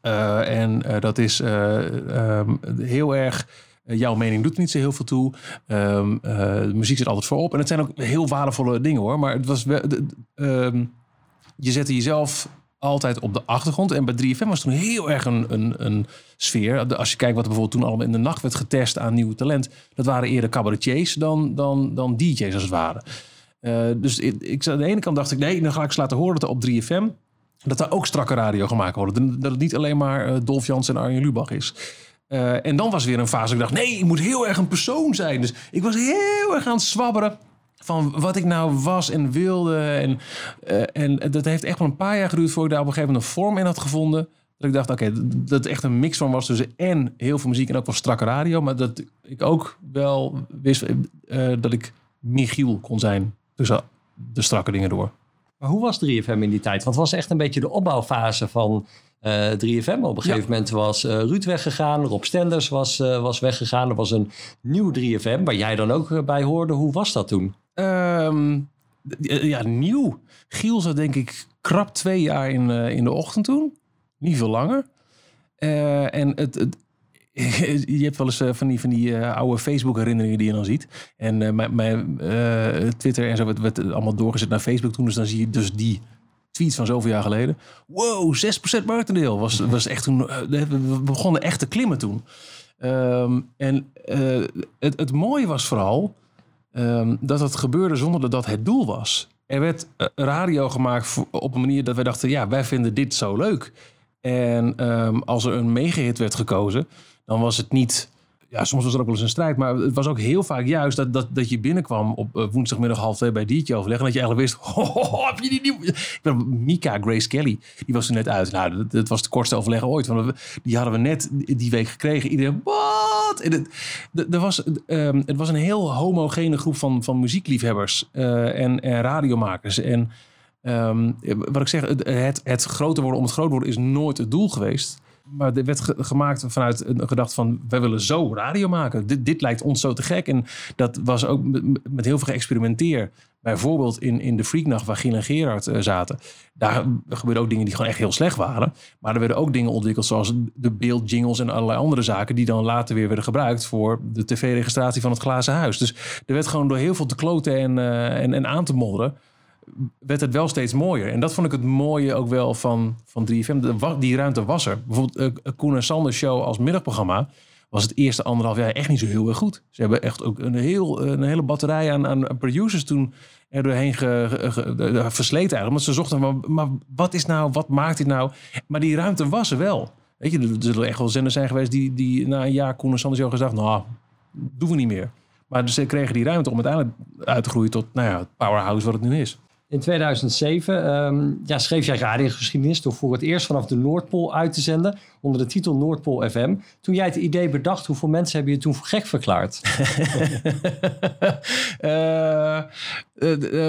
En dat is eh, ehm, heel erg. Eh, jouw mening doet niet zo heel veel toe. Ehm, eh, de muziek zit altijd voorop. En het zijn ook heel waardevolle dingen hoor. Maar het was wel. ehm, je zette jezelf altijd op de achtergrond. En bij 3FM was toen heel erg een, een, een sfeer. Als je kijkt wat er bijvoorbeeld toen allemaal in de nacht werd getest aan nieuw talent. Dat waren eerder cabaretiers dan, dan, dan DJ's als het ware. Eh, dus ik, aan de ene kant dacht ik, nee, dan ga ik eens laten horen dat op 3FM... dat er ook strakke radio gemaakt wordt. Dat het niet alleen maar Dolf Jans en Arjen Lubach is. Eh, en dan was weer een fase dat ik dacht, nee, ik moet heel erg een persoon zijn. Dus ik was heel erg aan het zwabberen van wat ik nou was en wilde. En, eh, en dat heeft echt wel een paar jaar geduurd voordat ik daar op een gegeven moment een vorm in had gevonden. Dat ik dacht, oké, dat het echt een mix van was tussen en heel veel muziek en ook wel strakke radio. Maar dat ik ook wel wist eh, dat ik Michiel kon zijn tussen de strakke dingen door. Maar hoe was 3FM in die tijd? Want het was echt een beetje de opbouwfase van eh 3FM. Op een gegeven moment was eh, Ruud weggegaan, Rob Stenders was, eh, was weggegaan. Er was een nieuw 3FM, waar jij dan ook bij hoorde. Hoe was dat toen? Ehm, ja, nieuw. Giel zat denk ik krap twee jaar in, in de ochtend toen. Niet veel langer. En het, het, je hebt wel eens van die, van die oude Facebook-herinneringen die je dan ziet. En eh, mijn, mijn Twitter en zo werd, werd allemaal doorgezet naar Facebook toen. Dus dan zie je dus die tweets van zoveel jaar geleden. Wow, 6% marktendeel. Was, was echt toen, eh, we begonnen echt te klimmen toen. Ehm, en eh, het, het mooie was vooral ehm, dat het gebeurde zonder dat het doel was. Er werd eh, radio gemaakt op een manier dat wij dachten... ja, wij vinden dit zo leuk. En ehm, als er een megahit werd gekozen, dan was het niet... Ja, soms was er ook wel eens een strijd, maar het was ook heel vaak juist dat, dat, dat je binnenkwam op eh, woensdagmiddag half twee bij DJ overleg. En dat je eigenlijk wist, oh, heb je die nieuwe... Ik ben Mika Grace Kelly, die was er net uit. Nou, dat, was het kortste overleg ooit. Want die hadden we net die week gekregen. Iedereen, wat? En het, er was, ehm, het was een heel homogene groep van, van muziekliefhebbers eh, en, en radiomakers. En ehm, wat ik zeg, het, het, het groter worden om het groot worden is nooit het doel geweest. Maar er werd ge- gemaakt vanuit een gedachte van... wij willen zo radio maken. Dit, dit lijkt ons zo te gek. En dat was ook met, met heel veel geëxperimenteer. Bijvoorbeeld in, in de Freaknacht waar Giel en Gerard eh, zaten. Daar gebeurden ook dingen die gewoon echt heel slecht waren. Maar er werden ook dingen ontwikkeld zoals de beeldjingles en allerlei andere zaken... die dan later weer werden gebruikt voor de tv-registratie van het Glazen Huis. Dus er werd gewoon door heel veel te kloten en, eh, en, en aan te modderen werd het wel steeds mooier. En dat vond ik het mooie ook wel van, van 3FM. De wa- die ruimte was er. Bijvoorbeeld eh, Koen en Sander show als middagprogramma... was het eerste anderhalf jaar echt niet zo heel erg goed. Ze hebben echt ook een, heel, een hele batterij aan, aan producers toen er doorheen ge, versleten eigenlijk. Want ze zochten, maar, maar wat is nou, wat maakt dit nou? Maar die ruimte was er wel. Weet je, er zullen echt wel zenders zijn geweest... die, die na een jaar Koen en Sander show gezegd... nou, doen we niet meer. Maar ze kregen die ruimte om uiteindelijk uit te groeien tot nou ja, het powerhouse wat het nu is. In 2007 ehm, ja, schreef jij radiogeschiedenis door voor het eerst vanaf de Noordpool uit te zenden onder de titel Noordpool FM. Toen jij het idee bedacht, hoeveel mensen hebben je toen gek verklaard? Eh,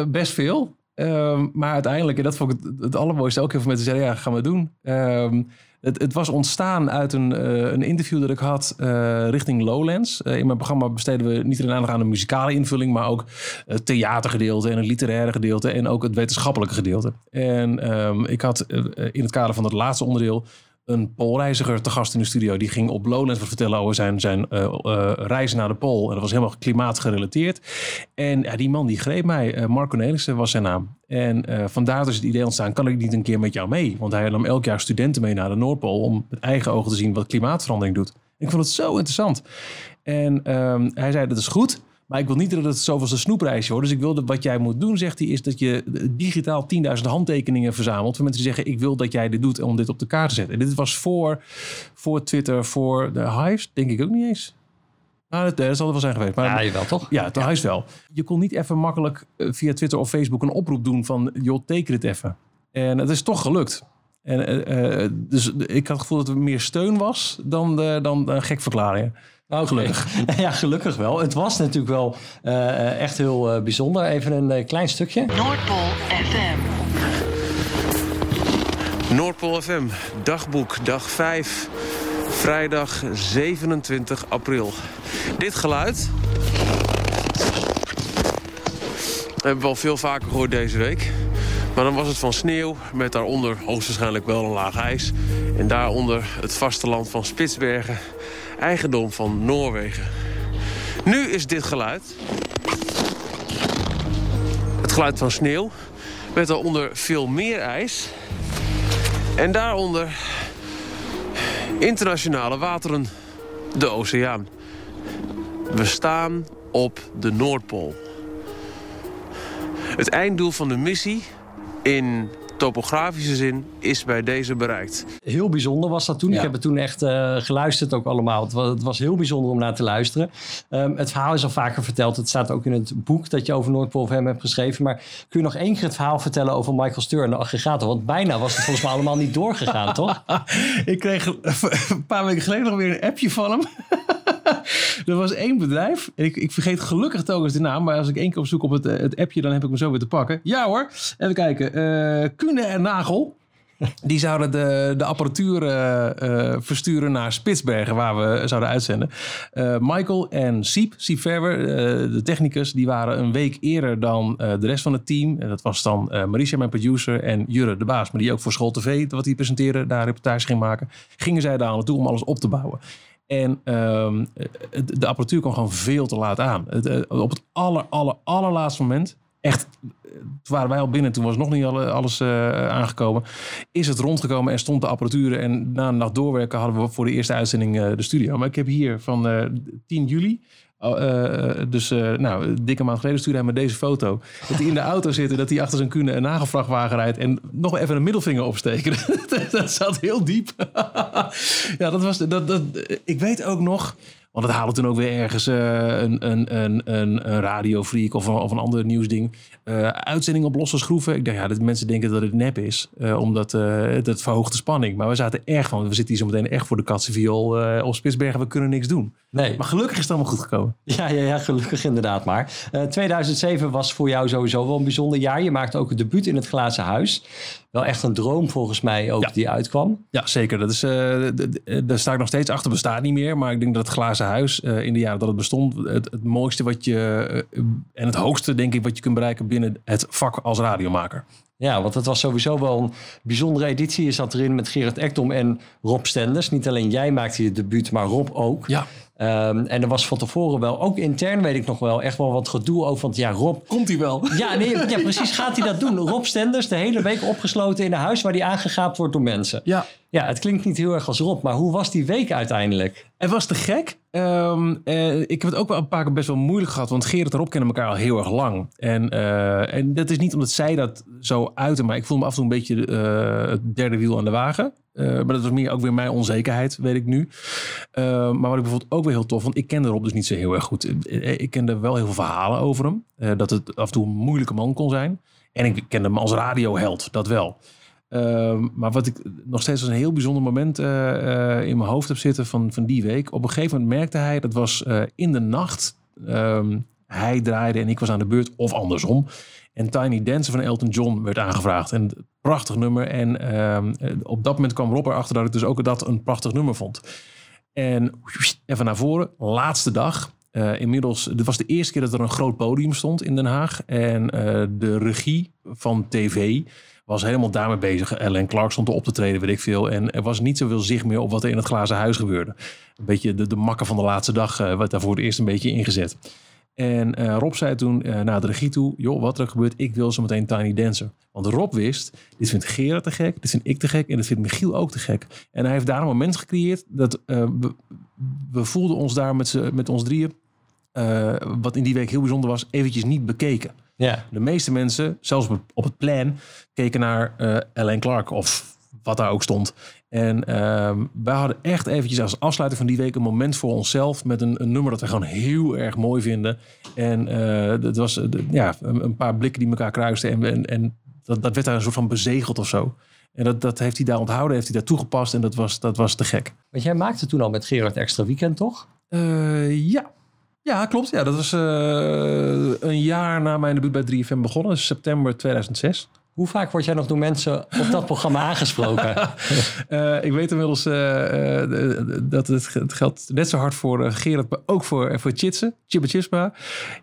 best veel. Ehm, maar uiteindelijk, en dat vond ik het, het allermooiste, ook heel veel mensen zeiden, ja, gaan we doen. Ehm, het, het was ontstaan uit een, eh, een interview dat ik had eh, richting Lowlands. Eh, in mijn programma besteden we niet alleen aandacht aan de muzikale invulling, maar ook het theatergedeelte en het literaire gedeelte en ook het wetenschappelijke gedeelte. En ehm, ik had in het kader van het laatste onderdeel een poolreiziger te gast in de studio. Die ging op Lowlands vertellen over zijn, zijn eh, reis naar de pool. En dat was helemaal klimaatgerelateerd. En die man die greep mij. Eh, Marco Nelissen was zijn naam. En vandaar dus het idee ontstaan, kan ik niet een keer met jou mee? Want hij nam elk jaar studenten mee naar de Noordpool... om met eigen ogen te zien wat klimaatverandering doet. Ik vond het zo interessant. En ehm, hij zei, dat is goed... Maar ik wil niet dat het zoveelste snoepreisje wordt. Dus ik wilde wat jij moet doen, zegt hij, is dat je digitaal 10.000 handtekeningen verzamelt. Van mensen die zeggen, ik wil dat jij dit doet om dit op de kaart te zetten. En dit was voor, voor Twitter, voor de Hives, denk ik ook niet eens. Nou, dat, dat zal er wel zijn geweest. Maar Ja, jawel toch? ja, de Hives wel. Je kon niet even makkelijk eh, via Twitter of Facebook een oproep doen van, joh, teken dit even. En het is toch gelukt. En, eh, eh, dus ik had het gevoel dat er meer steun was dan, de, dan de gekverklaringen. Nou, gelukkig. Ja, gelukkig wel. Het was natuurlijk wel eh, echt heel eh, bijzonder. Even een eh, klein stukje. Noordpool FM. Noordpool FM, dagboek, dag 5, vrijdag 27 april. Dit geluid hebben we al veel vaker gehoord deze week. Maar dan was het van sneeuw met daaronder hoogstwaarschijnlijk wel een laag ijs. En daaronder het vasteland van Spitsbergen, eigendom van Noorwegen. Nu is dit geluid het geluid van sneeuw met daaronder veel meer ijs. En daaronder internationale wateren, de oceaan. We staan op de Noordpool. Het einddoel van de missie in topografische zin is bij deze bereikt. Heel bijzonder was dat toen. Ja. Ik heb het toen echt eh, geluisterd ook allemaal. Het was, het was heel bijzonder om naar te luisteren. Ehm, het verhaal is al vaker verteld. Het staat ook in het boek dat je over Noordpool FM hebt geschreven. Maar kun je nog één keer het verhaal vertellen over Michael Steur en de aggregator? Want bijna was het volgens mij allemaal niet doorgegaan, toch? Ik kreeg een paar weken geleden nog weer een appje van hem. er was één bedrijf. Ik, ik vergeet gelukkig telkens de naam. Maar als ik één keer op zoek op het, eh, het appje, dan heb ik hem zo weer te pakken. Ja hoor. Even kijken. eh Kune en Nagel. Die zouden de, de apparatuur eh, versturen naar Spitsbergen, waar we zouden uitzenden. Michael en Siep, Siep Verwer, de technicus, die waren een week eerder dan de rest van het team. En dat was dan Marisha, mijn producer, en Jurre, de baas. Maar die ook voor School TV, wat hij presenteerde, daar reportage ging maken. Gingen zij daar naartoe om alles op te bouwen. En ehm, de apparatuur kwam gewoon veel te laat aan. Eh, op het aller, aller, allerlaatste moment, echt, toen waren wij al binnen, toen was nog niet alle- alles eh, aangekomen, is het rondgekomen en stond de apparatuur. En na een nacht doorwerken hadden we voor de eerste uitzending eh, de studio. Maar ik heb hier van eh 10 juli, oh, eh, dus eh, nou, dikke maand geleden stuurde hij me deze foto. Dat hij in de auto zit en dat hij achter zijn kune een nagelvrachtwagen rijdt en nog even een middelvinger opsteken. dat zat heel diep. ja, dat was, dat, dat, ik weet ook nog, want het haalde toen ook weer ergens eh, een, een, een, een, een radiofreak of een, of een ander nieuwsding. eh uitzending op losse schroeven. Ik dacht, ja, dat mensen denken dat het nep is. eh, omdat het verhoogt de spanning. Maar we zaten erg van, we zitten hier zo meteen echt voor de katsenviool eh op Spitsbergen. We kunnen niks doen. Nee. Maar gelukkig is het allemaal goed gekomen. Ja, ja, ja, gelukkig inderdaad maar. Eh, 2007 was voor jou sowieso wel een bijzonder jaar. Je maakte ook het debuut in het Glazen Huis. Wel echt een droom volgens mij ook Ja. die uitkwam. Ja, zeker. Dat is, d- daar sta ik nog steeds achter. Bestaat niet meer. Maar ik denk dat het glazen huis eh, in de jaren dat het bestond... Het, het mooiste wat je... en het hoogste, denk ik, wat je kunt bereiken binnen het vak als radiomaker. Ja, want het was sowieso wel een bijzondere editie. Je zat erin met Gerard Ekdom en Rob Stenders. Niet alleen jij maakte je debuut, maar Rob ook. Ja. Ehm, en er was van tevoren wel, ook intern weet ik nog wel, echt wel wat gedoe over. Want ja, Rob... Komt hij wel? Ja, nee, ja, precies gaat hij dat doen. Rob Stenders de hele week opgesloten in een huis waar hij aangegaapt wordt door mensen. Ja. Ja, het klinkt niet heel erg als Rob, maar hoe was die week uiteindelijk? Het was te gek. Ehm, eh, ik heb het ook wel een paar keer best wel moeilijk gehad. Want Gerard en Rob kennen elkaar al heel erg lang. En, eh, en dat is niet omdat zij dat zo uiten. Maar ik voel me af en toe een beetje eh, het derde wiel aan de wagen. Eh, maar dat was meer ook weer mijn onzekerheid, weet ik nu. Eh, maar wat ik bijvoorbeeld ook weer heel tof vond, ik kende Rob dus niet zo heel erg goed. Eh, Ik kende wel heel veel verhalen over hem. Dat het af en toe een moeilijke man kon zijn. En ik kende hem als radioheld, dat wel. Ehm, maar wat ik nog steeds als een heel bijzonder moment in mijn hoofd heb zitten van, van die week. Op een gegeven moment merkte hij, dat was in de nacht. ehm, hij draaide en ik was aan de beurt, of andersom. En Tiny Dancer van Elton John werd aangevraagd. En prachtig nummer. En ehm, eh, op dat moment kwam Rob erachter dat ik dus ook dat een prachtig nummer vond. En even naar voren, laatste dag. Eh, inmiddels, dit was de eerste keer dat er een groot podium stond in Den Haag. En eh, de regie van tv was helemaal daarmee bezig. Ellen Clark stond op te treden, weet ik veel. En er was niet zoveel zicht meer op wat er in het glazen huis gebeurde. Een beetje de, de makken van de laatste dag eh, werd daar voor het eerst een beetje ingezet. En eh, Rob zei toen eh, naar de regie toe: joh, wat er gebeurt, ik wil zo meteen Tiny Dancer. Want Rob wist, dit vindt Gerard te gek, dit vind ik te gek en dit vindt Michiel ook te gek. En hij heeft daar een moment gecreëerd dat eh, we, we voelden ons daar met, met ons drieën, wat in die week heel bijzonder was, eventjes niet bekeken. Ja. De meeste mensen, zelfs op, het plan, keken naar Ellen Clark of wat daar ook stond. En ehm, wij hadden echt eventjes als afsluiting van die week een moment voor onszelf met een, een nummer dat we gewoon heel erg mooi vinden. En eh dat was eh, de- ja, een, paar blikken die elkaar kruisten en, en, en dat, dat werd daar een soort van bezegeld of zo. En dat, dat heeft hij daar onthouden, heeft hij daar toegepast en dat was, dat was te gek. Want jij maakte toen al met Gerard Extra Weekend, toch? Eh, ja. Ja, klopt. Ja, dat was een jaar na mijn debuut bij 3FM begonnen. September 2006. Hoe vaak word jij nog door mensen op dat programma aangesproken? Eh, ik weet inmiddels eh, eh, dat het, het geldt net zo hard voor Gerard, maar ook voor, voor Chitsen. Chibba Chispa.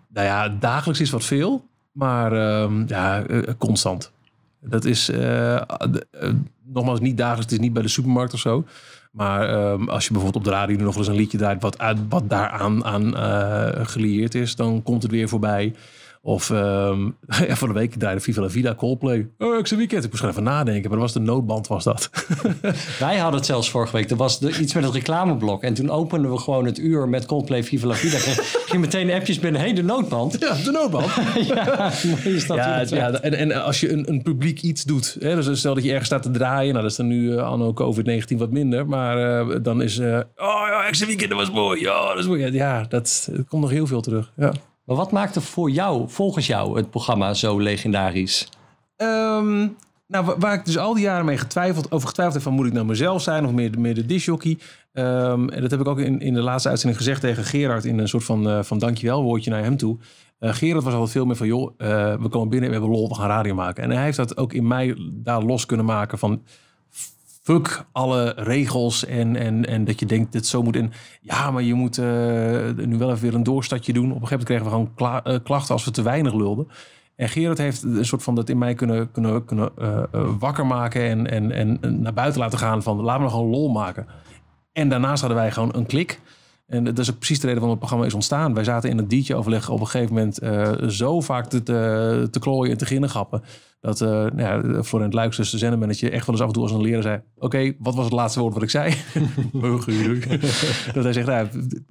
Nou ja, dagelijks is wat veel. Maar ehm, ja, constant. Dat is nogmaals niet dagelijks. Het is niet bij de supermarkt of zo. Maar ehm, als je bijvoorbeeld op de radio nog eens een liedje draait... wat, uit, wat daaraan aan, gelieerd is, dan komt het weer voorbij. Of ehm, ja, van de week draaide Viva la Vida Coldplay. Oh, ik zijn weekend. Ik moest gewoon even nadenken. Maar dat was de noodband, was dat. Wij hadden het zelfs vorige week. Er was de- iets met het reclameblok. En toen openden we gewoon het uur met Coldplay Viva la Vida. Ging meteen appjes binnen. Hé, hey, de noodband. Ja, de noodband. ja, is dat. Ja, en, en als je een, een publiek iets doet, hè, dus stel dat je ergens staat te draaien, nou dat is dan nu eh, anno COVID-19 wat minder, maar eh, dan is, eh, oh ja, extra weekend, dat was mooi, ja, dat is mooi. Ja, dat, komt nog heel veel terug. Ja. Maar wat maakte voor jou, volgens jou, het programma zo legendarisch? Ehm, nou, wa- waar ik dus al die jaren mee getwijfeld, over getwijfeld heb van moet ik nou mezelf zijn of meer, meer de disjockey. Ehm, en dat heb ik ook in, in de laatste uitzending gezegd tegen Gerard in een soort van, eh, van dankjewel woordje naar hem toe. Eh, Gerard was altijd veel meer van, joh, eh, we komen binnen, we hebben lol, we gaan radio maken. En hij heeft dat ook in mij daar los kunnen maken van, fuck alle regels en, en, en dat je denkt dit zo moet in. Ja, maar je moet eh, nu wel even weer een doorstadje doen. Op een gegeven moment kregen we gewoon eh, klachten als we te weinig lulden. En Gerard heeft een soort van dat in mij kunnen, kunnen, kunnen eh, wakker maken en, en, en naar buiten laten gaan van laten we gewoon lol maken. En daarnaast hadden wij gewoon een klik. En dat is ook precies de reden waarom het programma is ontstaan. Wij zaten in het DJ-overleg op een gegeven moment zo vaak te, te, te klooien en te ginnegappen. Dat uh, nou ja, Florent Luijks, dus de zendermanager, echt wel eens af en toe als een leraar zei... Oké, wat was het laatste woord wat ik zei? dat hij zegt, nou,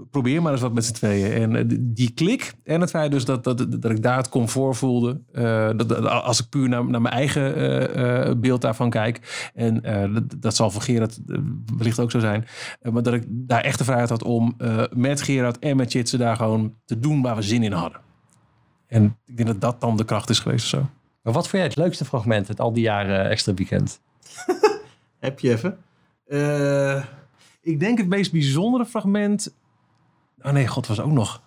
probeer maar eens wat met z'n tweeën. En uh, die klik en het feit dus dat, dat, dat ik daar het comfort voelde... Uh, dat, dat, als ik puur naar, naar mijn eigen uh, beeld daarvan kijk... en dat, dat, zal voor Gerard wellicht ook zo zijn... maar dat ik daar echt de vrijheid had om met Gerard en met Chitsen daar gewoon te doen waar we zin in hadden. En ik denk dat dat dan de kracht is geweest of zo. Maar wat vond jij het leukste fragment uit al die jaren extra weekend? Heb je even? Uh, ik denk het meest bijzondere fragment. Oh nee, god, was ook nog.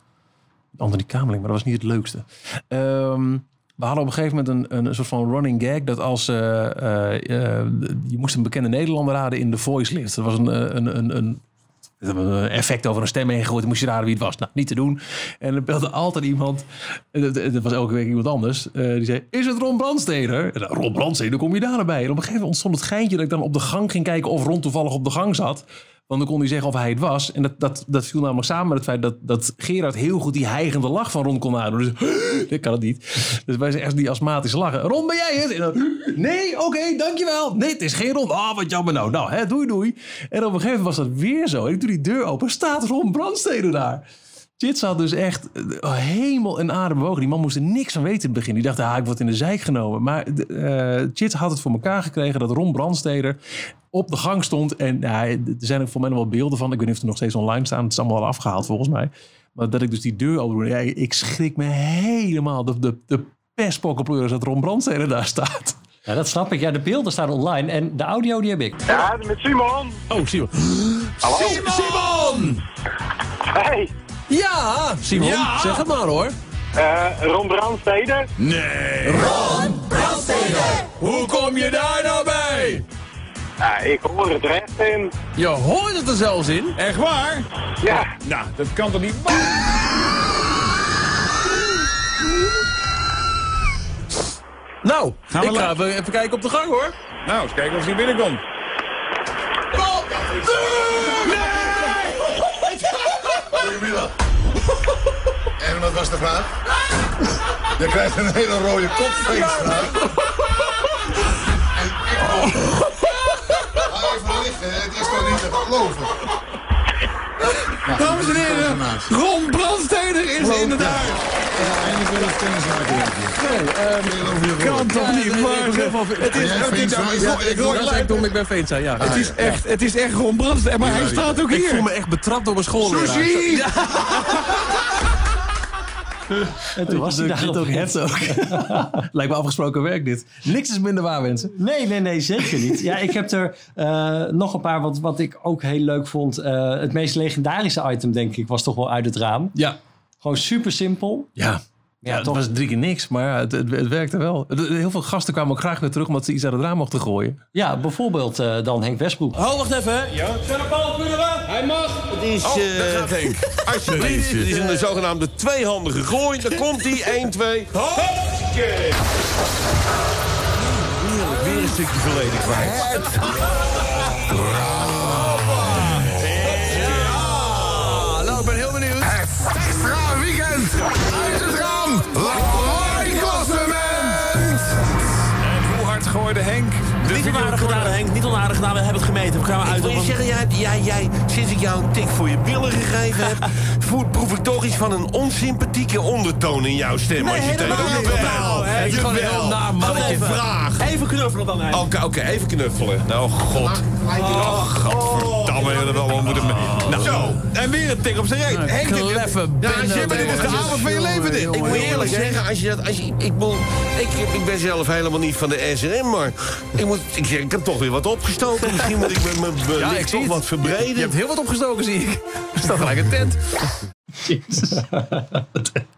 Anthony Kameling, maar dat was niet het leukste. Um, we hadden op een gegeven moment een, een soort van running gag. Dat als uh, uh, je moest een bekende Nederlander raden in de voice lift. Dat was een, een, een, een een effect over een stem heen gegooid. Moest je raden wie het was. Nou, niet te doen. En er belde altijd iemand. Het was elke week iemand anders. Die zei, is het Ron Brandsteder? Ron Brandsteder, kom je daar bij? En op een gegeven moment ontstond het geintje dat ik dan op de gang ging kijken of Ron toevallig op de gang zat. Want dan kon hij zeggen of hij het was. En dat, dat, dat viel namelijk samen met het feit dat, dat Gerard heel goed die hijgende lach van Ron kon nadoen. Dus ik kan het niet. Dus wij zijn echt die astmatische lachen. Ron, ben jij het? En dan, nee, oké, dankjewel. Nee, het is geen Ron. Ah, oh, wat jammer nou. Nou, hè, doei, doei. En op een gegeven moment was dat weer zo. En ik doe die deur open. Staat Ron Brandstede daar. Chits had dus echt eh, hemel en aarde bewogen. Die man moest er niks van weten in het begin. Die dacht, ah, ik word in de zijk genomen. Maar eh Chits had het voor elkaar gekregen dat Ron Brandsteder op de gang stond. En ja, er zijn er voor mij nog wel beelden van. Ik weet niet of er nog steeds online staan. Het is allemaal al afgehaald volgens mij. Maar dat ik dus die deur open doe. Ja, ik schrik me helemaal. De, de, de dat Ron Brandsteder daar staat. Ja, dat snap ik. Ja, de beelden staan online en de audio die heb ik. Ja, met Simon. Oh, Simon. Hallo. Simon! Hey, Ja, Simon, Ja. zeg het maar hoor. eh Ron Brandstede. Nee. Hoe kom je daar nou bij? Ja, ik hoor het recht in. Je hoort het er zelfs in. Echt waar? Ja, Nou, dat kan toch niet... Nou, Gaan we ik ga even kijken op de gang hoor. Nou, eens kijken of hij binnenkomt. En wat was de vraag? Je krijgt een hele rode kop, Veenstra. En ik. Ga even liggen, het is toch niet te geloven. Dames en heren, Ron Brandsteder is inderdaad... Eindelijk weer een kennis maken. Kan toch niet zijn? Het is... ik Ja, hoor- ik Ik. Dom, ik ben Veenstra, ja. Het is echt, het is echt Ron Brandsteder, maar hij Ja, staat ook Ik voel hier. me echt betrapt door mijn schoolleraar. Sushi! En toen was hij daar ook het ook. Lijkt me afgesproken werk dit. Niks is minder waar, mensen. Nee, nee, nee, zeker niet. Ja, ik heb er eh, nog een paar, wat, wat ik ook heel leuk vond. Eh, het meest legendarische item, denk ik, was toch wel uit het raam. Ja. Gewoon super simpel. Ja. Ja, het toch? was drie keer niks, maar ja, het, het, het werkte wel. Het- Heel veel gasten kwamen ook graag weer terug omdat ze iets uit het raam mochten gooien. Ja, bijvoorbeeld eh, dan Henk Westbroek. Oh, wacht even. Ja. Hij mag. Het is, eh, alsjeblieft, het is een zogenaamde tweehandige gooi. Daar komt hij, 1, 2. Heerlijk, weer een stukje verleden kwijt. Niet onaardig gedaan, Henk. Niet onaardig gedaan. We hebben het gemeten. We gaan uit. Wil je zeggen, jij, jij, jij, sinds ik jou een tik voor je billen gegeven heb... voel, proef ik toch iets van een onsympathieke ondertoon in jouw stem. als je tegen helemaal niet. Jawel, Hè, gewoon heel naar mannetje. Gewoon vraag. Even knuffelen dan, hè. Oké, oké, even knuffelen. Nou, god. Oh, Je moeten... Nou, zo. En weer een tik op zijn reet. Henk, Ja. Jimmy, dit is de avond van je leven, dit. Ik moet je jongen, eerlijk zeggen, als je dat... Als je, ik, bedoel, ik, ik ben zelf helemaal niet van de SRM, maar... Ik, moet, ik, zeg, ik heb toch weer wat opgestoken. Misschien moet ik mijn- Ja, ik toch wat verbreden. Je hebt heel wat opgestoken, zie ik. Er staat gelijk een tent.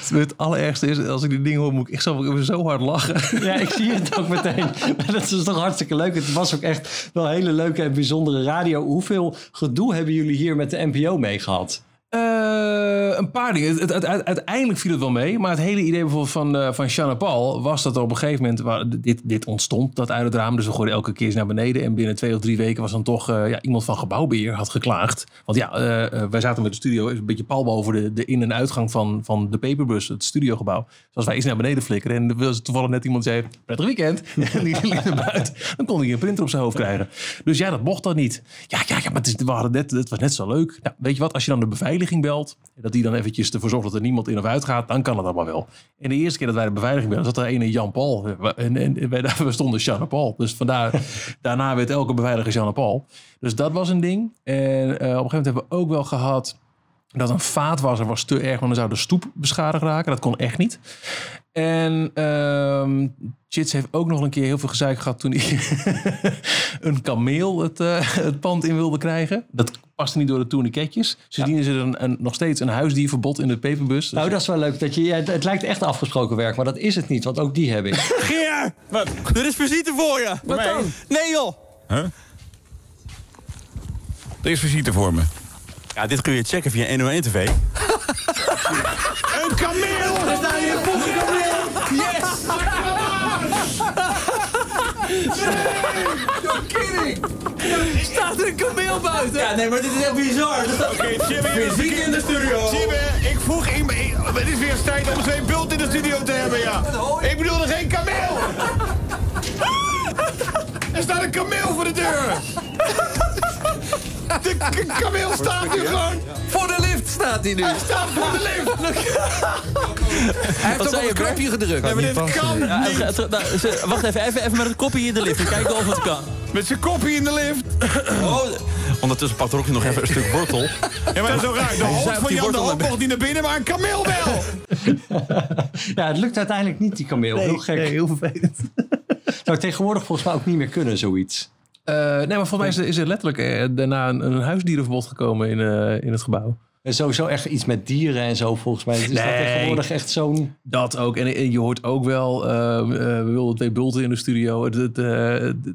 Het allerergste is, als ik die dingen hoor, moet ik echt zo, zo hard lachen. Ja, ik zie het ook meteen. Maar dat is toch hartstikke leuk. Het was ook echt wel hele leuke en bijzondere radio. Hoeveel gedoe hebben jullie hier met de NPO mee gehad? Eh, een paar dingen. Het, het- uiteindelijk viel het wel mee. Maar het hele idee bijvoorbeeld van, eh van Shanna Paul was dat er op een gegeven moment waar, dit, dit ontstond, dat uit het raam. Dus we gooiden elke keer eens naar beneden. En binnen twee of drie weken was dan toch eh, ja, iemand van gebouwbeheer had geklaagd. Want ja, wij zaten met de studio een beetje pal boven de, de in- en uitgang van, van de Paperbus, het studiogebouw. Dus als wij eens naar beneden flikkeren en er toevallig net iemand zei, prettig weekend. En die buiten. Dan kon hij een printer op zijn hoofd krijgen. Dus ja, dat mocht dan niet. Ja, ja, ja maar het, net, het was net zo leuk. Nou, weet je wat, als je dan de beveiliging belt, dat die dan eventjes ervoor zorgt dat er niemand in of uit gaat, dan kan het allemaal wel. En de eerste keer dat wij de beveiliging belden, zat er een in Jan Paul. En, en wij, we stonden Jean Paul. Dus vandaar, daarna werd elke beveiliger Jean Paul. Dus dat was een ding. En eh, op een gegeven moment hebben we ook wel gehad dat een vaatwasser was te erg, want dan zou de stoep beschadigd raken. Dat kon echt niet. En ehm Chits heeft ook nog een keer heel veel gezeik gehad toen hij een kameel het, eh, het pand in wilde krijgen. Dat paste niet door de tourniquetjes. Sindsdien is er een, een, nog steeds een huisdierverbod in de peperbus. Nou, dat is wel leuk. Dat je, ja, het, lijkt echt afgesproken werk, maar dat is het niet. Want ook die heb ik. Geer! Wat? Er is visite voor je. Wat dan? Nee, joh. Er is visite voor me. Ja, dit kun je checken via NO1 TV. Een kameel! Daar sta je fucking kameel. Yes! Staat er een kameel buiten? Ja, nee, maar dit is echt bizar. Oké, Jimmy, Fysiek in de studio. Jimmy, ik vroeg... Ik- het is weer tijd om twee bult in de studio te hebben, ja. Ik bedoelde geen kameel! Er staat een kameel voor de deur! De kameel staat nu gewoon. Voor de lift staat hij nu. Hij staat voor de lift. Hij heeft Wat ook zei op een je, knopje gedrukt. Ja, maar dit kan Ja, niet. even- even- nou, ze- wacht even, even, even met het kopje in de lift. en Kijken of het kan. Met zijn kopje in de lift. Oh, ondertussen pakt Rocky nog even een stuk wortel. Ja, maar dat is zo raar. De hond van Jan de naar mocht niet naar binnen, maar een kameel wel. Ja, het lukt uiteindelijk niet, die kameel. heel gek. Nee, heel vervelend. Zou tegenwoordig volgens mij ook niet meer kunnen, zoiets. Eh, nee, maar volgens mij is er, er letterlijk eh, daarna een, een huisdierenverbod gekomen in, eh, in het gebouw. En sowieso echt iets met dieren en zo, volgens mij. Is dat Nee. tegenwoordig echt zo'n... Dat ook. En, en je hoort ook wel, eh, eh, we wilden twee bulten in de studio. Het, het, eh,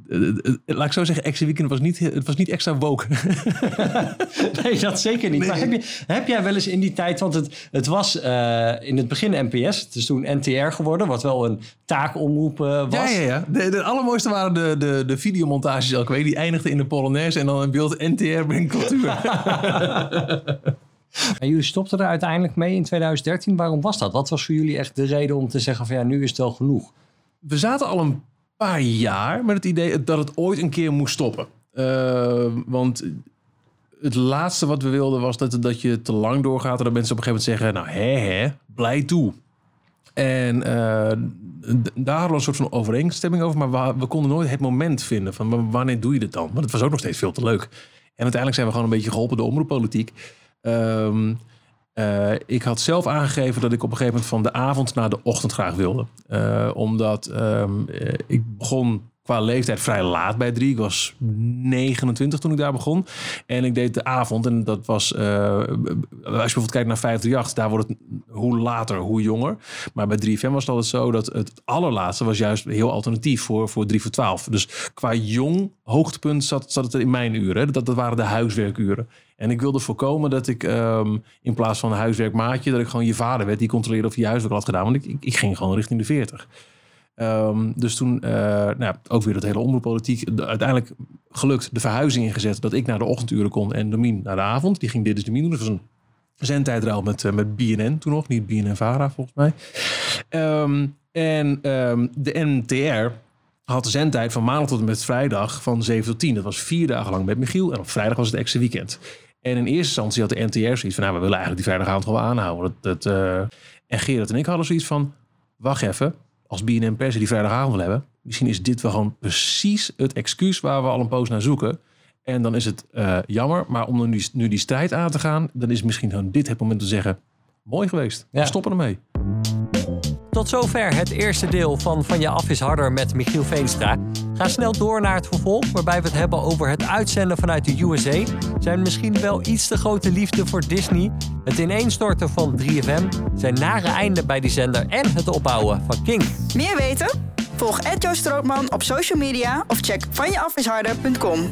het- laat ik zo zeggen, Extra Weekend was niet, het was niet extra woke. Nee, dat zeker niet. Maar heb, je, heb jij wel eens in die tijd... Want het, het was in het begin NPS. Het is toen NTR geworden. Wat wel een taakomroep was. Ja, ja, ja. De, de allermooiste waren de, de, de videomontages elke week. Die eindigden in de Polonaise en dan een beeld NTR brengt cultuur. En jullie stopten er uiteindelijk mee in 2013. Waarom was dat? Wat was voor jullie echt de reden om te zeggen van... ja, nu is het wel genoeg? we zaten al een paar jaar met het idee dat het ooit een keer moest stoppen. Eh, want het laatste wat we wilden was dat, dat je te lang doorgaat... en dat mensen op een gegeven moment zeggen, nou hè hè, blij toe. En eh, daar hadden we een soort van overeenstemming over... maar we, we konden nooit het moment vinden van wanneer doe je dit dan? Want het was ook nog steeds veel te leuk. En uiteindelijk zijn we gewoon een beetje geholpen door omroeppolitiek... Ehm, eh, ik had zelf aangegeven dat ik op een gegeven moment van de avond naar de ochtend graag wilde. Eh, omdat ehm, eh, ik begon qua leeftijd vrij laat bij drie. Ik was 29 toen ik daar begon. En ik deed de avond. En dat was, als je bijvoorbeeld kijkt naar 538, daar wordt het hoe later, hoe jonger. Maar bij 3FM was het altijd zo dat het allerlaatste was juist heel alternatief voor, voor 3 voor 12. Dus qua jong hoogtepunt zat, zat het in mijn uren. Dat, dat waren de huiswerkuren. En ik wilde voorkomen dat ik ehm, in plaats van huiswerkmaatje, dat ik gewoon je vader werd die controleerde of je huiswerk had gedaan. Want ik, ik, ging gewoon richting de 40. Ehm, dus toen, eh, nou, ja, ook weer dat hele omroeppolitiek. De- Uiteindelijk gelukt de verhuizing ingezet dat ik naar de ochtenduren kon en Domien naar de avond. Die ging dit is Domien doen. Dat was een zendtijdruil met, eh, met BNN toen nog, niet BNN-Vara volgens mij. Ehm, en ehm, de NTR had de zendtijd van maandag tot en met vrijdag van 7 tot 10. Dat was vier dagen lang met Michiel. En op vrijdag was het extra weekend. En in eerste instantie had de NTR zoiets van... nou, we willen eigenlijk die vrijdagavond gewoon aanhouden. Dat, dat, eh, En Gerard en ik hadden zoiets van... wacht even, als BNN Persen die vrijdagavond wil hebben... misschien is dit wel gewoon precies het excuus waar we al een poos naar zoeken. En dan is het eh, jammer. Maar om nu, nu die strijd aan te gaan... dan is misschien gewoon dit het moment te zeggen... mooi geweest, we stoppen ermee. Tot zover het eerste deel van Van je af is harder met Michiel Veenstra. Ga snel door naar het vervolg, waarbij we het hebben over het uitzenden vanuit de USA. Zijn misschien wel iets te grote liefde voor Disney. Het ineenstorten van 3FM. Zijn nare einde bij die zender en het opbouwen van King. Meer weten? Volg Ed Joost Strootman op social media of check vanjeafisharder.com.